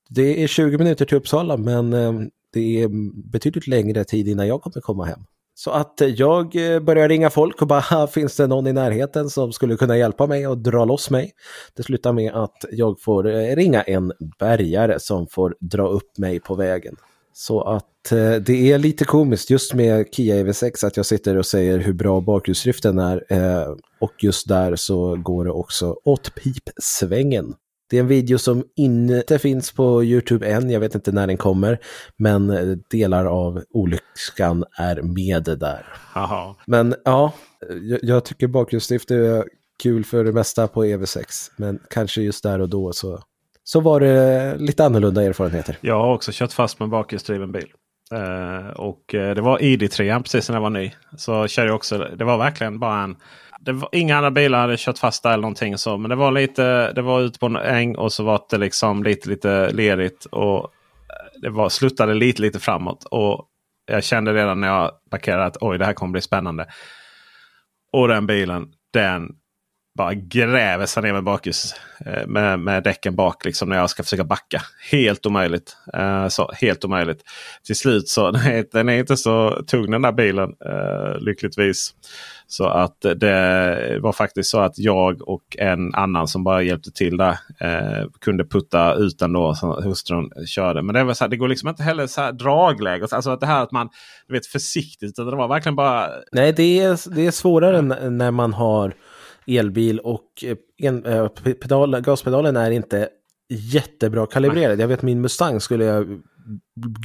A: det är 20 minuter till Uppsala men eh, det är betydligt längre tid innan jag kommer komma hem. Så att eh, jag eh, börjar ringa folk och bara finns det någon i närheten som skulle kunna hjälpa mig och dra loss mig. Det slutar med att jag får eh, ringa en bärgare som får dra upp mig på vägen. Så att eh, det är lite komiskt just med Kia EV6 att jag sitter och säger hur bra bakhjulsdriften är. Eh, och just där så går det också åt pipsvängen. Det är en video som inte finns på YouTube än, jag vet inte när den kommer. Men delar av olyckan är med där.
B: Aha.
A: Men ja, jag, jag tycker bakhjulsdrift är kul för det mesta på EV6. Men kanske just där och då så, så var det lite annorlunda erfarenheter.
B: Jag har också kört fast med bakhjulsdriven bil. Uh, och uh, det var ID3 precis när jag var ny. Så körde jag också, det var verkligen bara en det var, inga andra bilar hade kört fast där eller någonting så. Men det var lite, det var ute på en äng och så var det liksom lite, lite lerigt. Och eh, det var, sluttade lite, lite framåt. Och jag kände redan när jag parkerade att oj, det här kommer bli spännande. Och den bilen, den bara gräver sig ner med bakhus. Eh, med, med däcken bak liksom när jag ska försöka backa. Helt omöjligt. Uh, så, helt omöjligt. Till slut så nej, den är inte så tung den där bilen. Uh, lyckligtvis. Så att det var faktiskt så att jag och en annan som bara hjälpte till där eh, kunde putta ut den då som hustrun körde. Men det, var så här, det går liksom inte heller så här dragläge. Alltså att det här att man vet, försiktigt. Det var verkligen bara...
A: Nej, det är, det är svårare när man har elbil och en, äh, pedal, gaspedalen är inte jättebra kalibrerad. Jag vet min Mustang skulle jag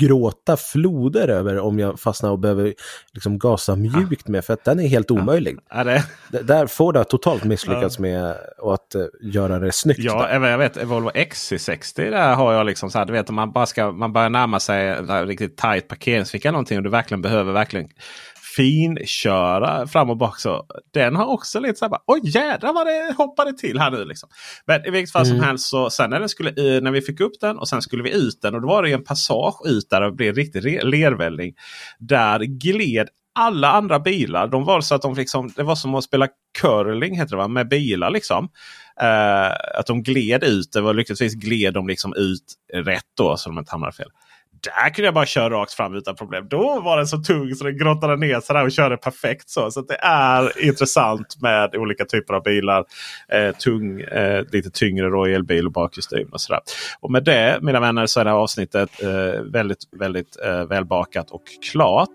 A: gråta floder över om jag fastnar och behöver liksom gasa mjukt med för att den är helt omöjlig.
B: Ja. det?
A: Där får det totalt misslyckats ja. med att uh, göra det snyggt.
B: Ja, där. jag vet Volvo XC60 där har jag liksom så här, du vet om man bara ska, man börjar närma sig riktigt tajt parkeringsficka någonting och du verkligen behöver verkligen finköra fram och bak. Så den har också lite så här, oj jädrar vad det hoppade till här nu. Liksom. Men i vilket fall mm. som helst så sen när, den skulle, när vi fick upp den och sen skulle vi ut den och då var det en passage ut där det blev riktig lervälling. Där gled alla andra bilar. De var så att de liksom, det var som att spela curling heter det va? med bilar. liksom. Uh, att de gled ut. Det var lyckligtvis gled de liksom ut rätt då så de inte hamnade fel där kunde jag bara köra rakt fram utan problem. Då var den så tung så den grottade ner sig och körde perfekt. Så, så det är intressant med olika typer av bilar. Eh, tung, eh, lite tyngre då, elbil och bakhjulsdriven och sådär. Och med det mina vänner så är det här avsnittet eh, väldigt, väldigt eh, välbakat och klart.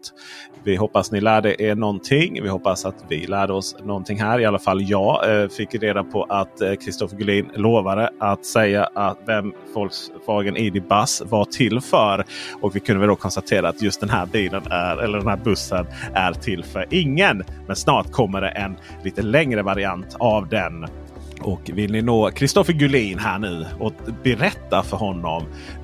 B: Vi hoppas ni lärde er någonting. Vi hoppas att vi lärde oss någonting här. I alla fall jag eh, fick reda på att Kristoffer eh, Gullin lovade att säga att vem Volkswagen ID Buzz var till för. Och vi kunde väl då konstatera att just den här bilen är, eller den här bussen är till för ingen. Men snart kommer det en lite längre variant av den. Och vill ni nå Kristoffer Gullin här nu och berätta för honom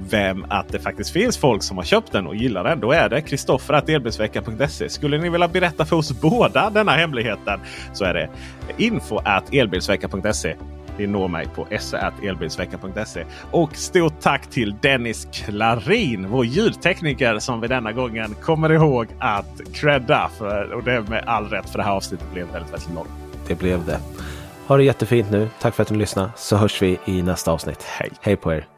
B: vem att det faktiskt finns folk som har köpt den och gillar den. Då är det kristoffer.elbilsveckan.se. Skulle ni vilja berätta för oss båda denna hemligheten så är det info elbilsveckan.se. Ni når mig på se.elbilsveckan.se. Och stort tack till Dennis Klarin, vår ljudtekniker som vi denna gången kommer ihåg att credda. För, och det med all rätt för det här avsnittet blev väldigt, väldigt långt.
A: Det blev det. Ha det jättefint nu. Tack för att ni lyssnade så hörs vi i nästa avsnitt.
B: Hej!
A: Hej på er!